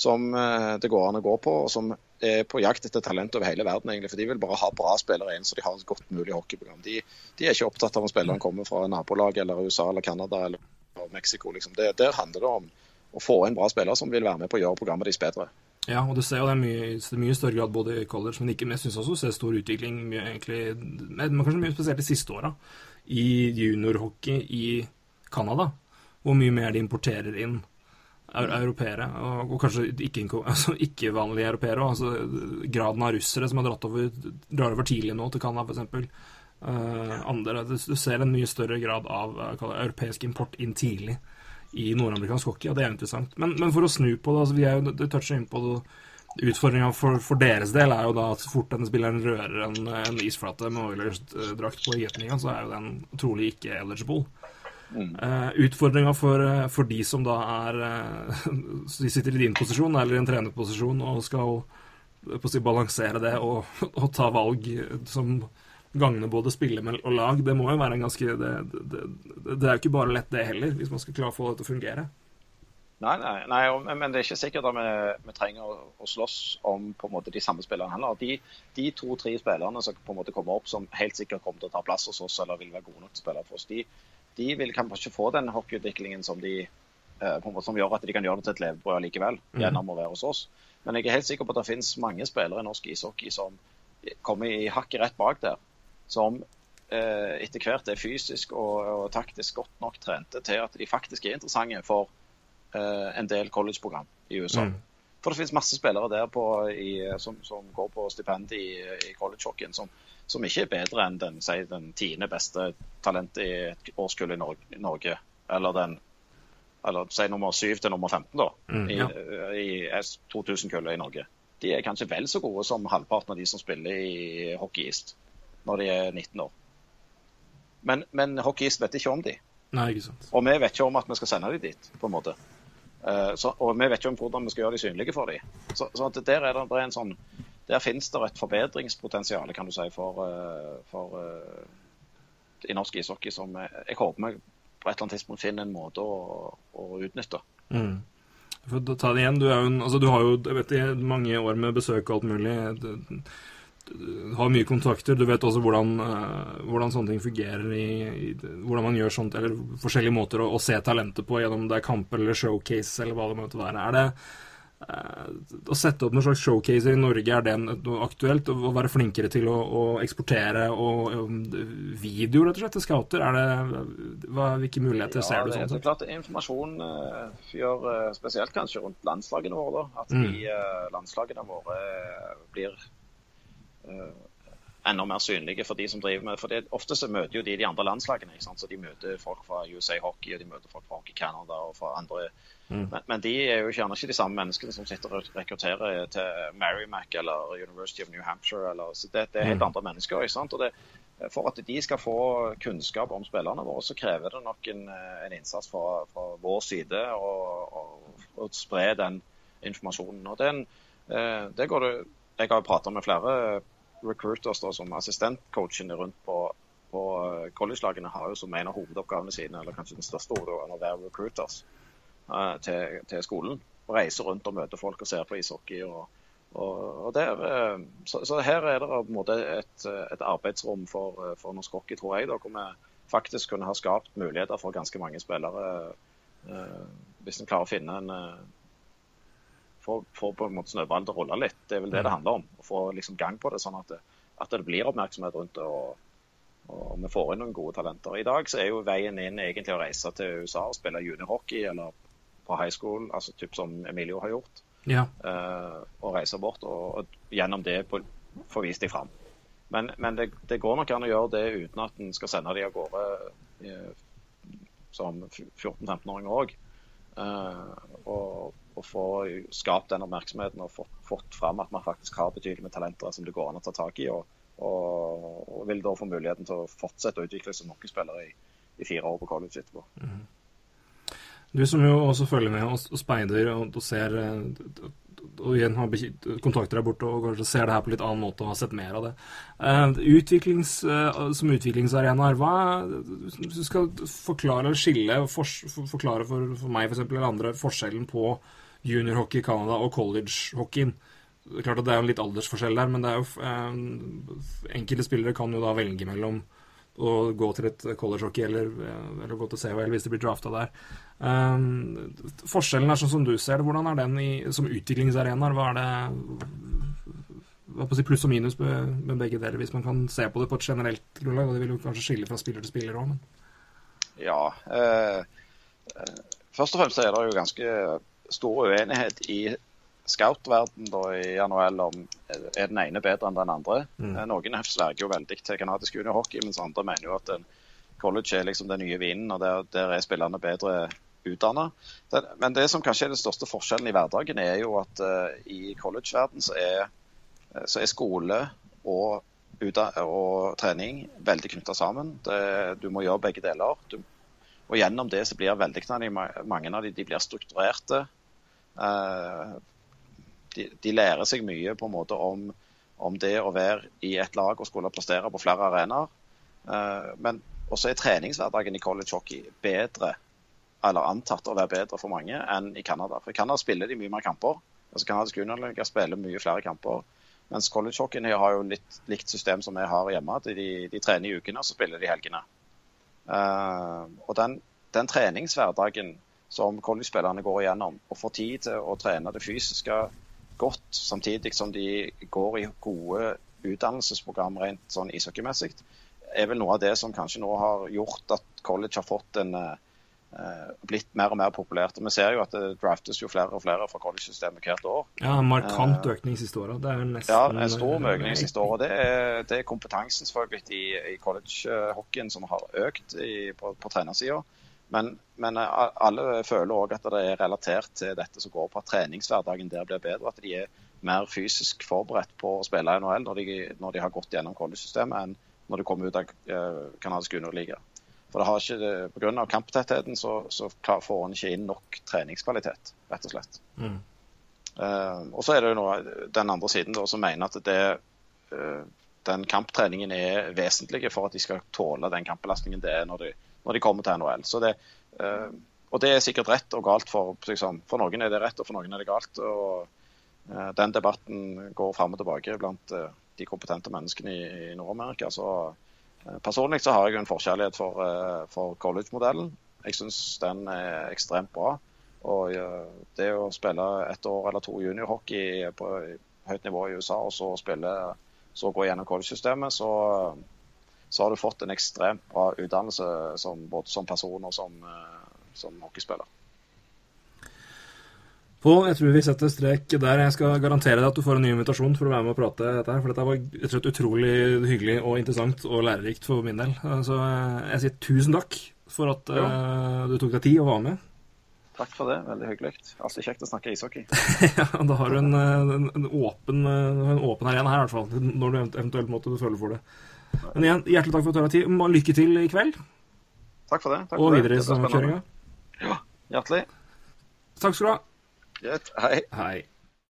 [SPEAKER 2] som eh, det går an å gå på, og som er på jakt etter talent over hele verden. egentlig, For de vil bare ha bra spillere inn, så de har et godt mulig hockeyprogram. De, de er ikke opptatt av om spilleren kommer fra nabolaget eller USA eller Canada eller Mexico. Liksom. Det, der handler det om å få inn bra spillere som vil være med på å gjøre programmet deres bedre.
[SPEAKER 1] Ja, og du ser jo det er mye, i mye større grad både i college, men ikke, mest syns også ser stor utvikling mye, egentlig, men kanskje mye spesielt de siste åra, i juniorhockey i Canada. Hvor mye mer de importerer inn europeere, og, kanskje ikke, altså, ikke vanlige europeere. Altså, graden av russere som har dratt over, drar over tidlig nå til Canada, f.eks. Uh, andre, du, ser en mye større grad av uh, europeisk import inn tidlig i nordamerikansk hockey, og det er interessant. Men, men, for å snu på det, altså, vi er jo, du toucher inn på det Utfordringa for, for, deres del er jo da at så fort denne spilleren rører en, en isflate med Oilers-drakt på Jetninga, så er jo den trolig ikke eligible. Mm. Uh, Utfordringa for, for, de som da er uh, De sitter i din posisjon eller i en trenerposisjon og skal si, balansere det og, og ta valg som gagner både spiller og lag. Det må jo være en ganske det, det, det, er jo ikke bare lett, det heller, hvis man skal klare å få det til å fungere.
[SPEAKER 2] Nei, nei, nei, men det er ikke sikkert at vi, vi trenger å, å, slåss om på en måte de samme spillerne heller. De, de to-tre spillerne som på en måte kommer opp, som helt sikkert kommer til å ta plass hos oss, eller vil være gode nok til å spille for oss, de, de vil kanskje ikke få den hockeyutviklingen som, de, eh, som gjør at de kan gjøre det til et levebrød likevel, mm. gjennom å være hos oss. Men jeg er helt sikker på at det finnes mange spillere i norsk ishockey som kommer i hakket rett bak der som eh, etter hvert er fysisk og, og, taktisk godt nok trente til at de faktisk er interessante for eh, en del collegeprogram i USA. Mm. For det finnes masse spillere der på, i, som, som, går på stipend i, i college-hockeyen som, som, ikke er bedre enn den, si, den tiende beste talentet i et årskull i Norge. Eller den eller si nummer 7 til nummer 15 da, mm, ja. i, i 2000-kullet i Norge. De er kanskje vel så gode som halvparten av de som spiller i Hockey East når de er 19 år. Men, men hockeyist vet ikke om de.
[SPEAKER 1] Nei, ikke sant.
[SPEAKER 2] Og vi vet ikke om at vi skal sende de dit, på en måte. Uh, så, og vi vet ikke om hvordan vi skal gjøre de synlige for dem. Så, så der, er det, det er en sånn, der finnes det et forbedringspotensial kan du si, for, uh, for uh, i norsk ishockey som jeg, jeg håper vi på et eller annet tidspunkt finner en måte å, å utnytte.
[SPEAKER 1] Mm. For å ta det igjen, du, en, altså, du har jo vet, mange år med besøk og alt mulig. Det, har mye kontakter. Du vet også hvordan, uh, hvordan sånne ting fungerer. I, i, hvordan man gjør sånt, eller forskjellige måter å, å se talentet på gjennom det er kamp eller showcase eller hva det måtte være. Er det Å sette opp noen slags showcaser i Norge, er det noe aktuelt? Å være flinkere til å, å eksportere og, um, video, rett og slett, til scouter? Er det, hva, hvilke muligheter ja, ser du?
[SPEAKER 2] sånn
[SPEAKER 1] sett?
[SPEAKER 2] Det er klart Informasjon uh, gjør spesielt kanskje rundt landslagene våre. Da, at mm. de landslagene våre blir uh, enda mer synlige for de som driver med For det, Ofte så møter jo de de andre landslagene. ikke sant? Så De møter folk fra USA Hockey og de møter folk fra Hockey Canada og fra andre. Mm. Men, men, de er jo gjerne ikke de samme menneskene som sitter og rekrutterer til Marymac eller University of New Hampshire. Eller, så det, det, er helt mm. andre mennesker. ikke sant? Og det, For at de skal få kunnskap om spillerne våre, så krever det nok en, en innsats fra, fra, vår side å spre den informasjonen. Og den, eh, det går det jeg har jo prata med flere recruiters da, som assistentcoachene rundt på, på eh, college-lagene har jo som en av hovedoppgavene sine, eller kanskje den største hovedoppgaven, å være recruiters til, til, skolen. Og reise rundt og møte folk og se på ishockey. og, og, og der, uh, så, så, her er det på en måte et, et arbeidsrom for, for, norsk hockey, tror jeg, da, hvor vi faktisk kunne ha skapt muligheter for ganske mange spillere. Uh, hvis en klarer å finne en få, få på en måte snøballen til å rulle litt. Det er vel det det handler om. Å få liksom gang på det, sånn at det, at det blir oppmerksomhet rundt det. og, og vi får inn noen gode talenter. I dag så er jo veien inn egentlig å reise til USA og spille juniorhockey eller på high school, altså typ som Emilio har gjort.
[SPEAKER 1] Ja.
[SPEAKER 2] Uh, og reiser bort og, og gjennom det på, få vist dem fram. Men, men det, det, går nok an å gjøre det uten at en skal sende dem av gårde uh, som 14-15-åringer òg. Uh, og og, få skapt den oppmerksomheten og fått, fått fram at man faktisk har betydelig med talenter som det går an å ta tak i. Og, og, og vil da få muligheten til å fortsette å utvikle seg som hockeyspiller i, i, fire år på college etterpå. Mm.
[SPEAKER 1] Du som jo også følger med og, speider og, og ser eh, og igjen har kontakter der borte og kanskje ser det her på litt annen måte og har sett mer av det. Uh, utviklings, uh, som utviklingsarenaer, hva Hvis du skal forklare eller skille, for, forklare for, for meg f.eks. eller andre forskjellen på juniorhockey i Canada og college-hockeyen. Klart at det er en litt aldersforskjell der, men det er jo eh, enkelte spillere kan jo da velge mellom å gå til et collegehockey eller, eller gå til CHL hvis det blir drafta der. Um, forskjellen er sånn som du ser det. Hvordan er den i, som utviklingsarenaer? Hva er det hva på å si pluss og minus med, med, begge deler, hvis man kan se på det på et generelt grunnlag? og Det vil jo kanskje skille fra spiller til spiller òg, men
[SPEAKER 2] Ja. Eh, først og fremst er det jo ganske stor uenighet i scout-verden i NHL om er den ene bedre enn den andre. Mm. Noen sverger jo veldig til kanadisk juniorhockey, mens andre mener jo at college er liksom den nye vinen, og der, der er spillerne bedre utdanna. Men det som kanskje er den største forskjellen i hverdagen, er jo at uh, i college-verden så, så, er skole og, og trening veldig knytta sammen. Det, du må gjøre begge deler. Du, og gjennom det så blir veldig mange av de, de blir strukturerte. Uh, de, de, lærer seg mye på en måte om, om, det å være i et lag og skulle prestere på flere arenaer. Uh, men også er treningshverdagen i college hockey bedre, eller antatt å være bedre for mange, enn i Canada. For I Canada spiller de mye mer kamper. Altså Canadisk juniorliga spiller mye flere kamper. Mens college hockey har jo litt likt system som vi har hjemme. De, de trener i ukene, og så spiller de helgene. Uh, og den, den treningshverdagen som college-spillerne går igjennom, og får tid til å trene det fysiske godt, samtidig som de går i gode utdannelsesprogram rent sånn ishockeymessig, er vel noe av det som kanskje nå har gjort at college har fått en uh, blitt mer og mer populært. Og Vi ser jo at det draftes jo flere og flere fra college-systemet hvert år.
[SPEAKER 1] Ja, Markant uh, økning siste året. Det er nesten
[SPEAKER 2] Ja, en stor økning siste året. Det er, det er kompetansen selvfølgelig i, i college-hockeyen som har økt i, på, på trenersida. Men, men, alle føler òg at det er relatert til dette som går på at treningshverdagen der blir bedre. At de er mer fysisk forberedt på å spille NHL når de, når de har gått gjennom college-systemet, enn når de kommer ut av eh, kanadisk underliga. For det har ikke, Pga. kamptettheten så, så får en ikke inn nok treningskvalitet, rett og slett. Mm. Uh, og så er det jo noe, den andre siden da, som mener at det, uh, den kamptreningen er vesentlig for at de skal tåle den kampbelastningen det er når de når de kommer til NHL. Så det, uh, og det er sikkert rett og galt for liksom, For noen er det rett, og for noen er det galt. og uh, Den debatten går fram og tilbake blant uh, de kompetente menneskene i, i Nord-Amerika. så Personlig så har jeg en forkjærlighet for, for college-modellen. Jeg syns den er ekstremt bra. Og det å spille ett år eller to juniorhockey på høyt nivå i USA, og så spille så gå gjennom college-systemet, så så har du fått en ekstremt bra utdannelse som, både som person og som, eh, som hockeyspiller.
[SPEAKER 1] Pål, jeg tror vi setter strek der. Jeg skal garantere deg at du får en ny invitasjon for å være med og prate dette her. For dette var og utrolig hyggelig og interessant og lærerikt for min del. Så eh, jeg sier tusen takk for at ja. du tok deg tid og var med.
[SPEAKER 2] Takk for det. Veldig hyggelig. Alltid kjekt å snakke ishockey.
[SPEAKER 1] ja, da har du en, en, en, åpen, en åpen arena her, i hvert fall. Når du eventuelt måtte føle for det. Men igjen, hjertelig takk for at du har tid. Lykke til i kveld.
[SPEAKER 2] Takk for det. Takk
[SPEAKER 1] og videre i samkjøringa.
[SPEAKER 2] Ja, hjertelig.
[SPEAKER 1] Takk skal du ha.
[SPEAKER 2] Greit. Hei.
[SPEAKER 1] Hei.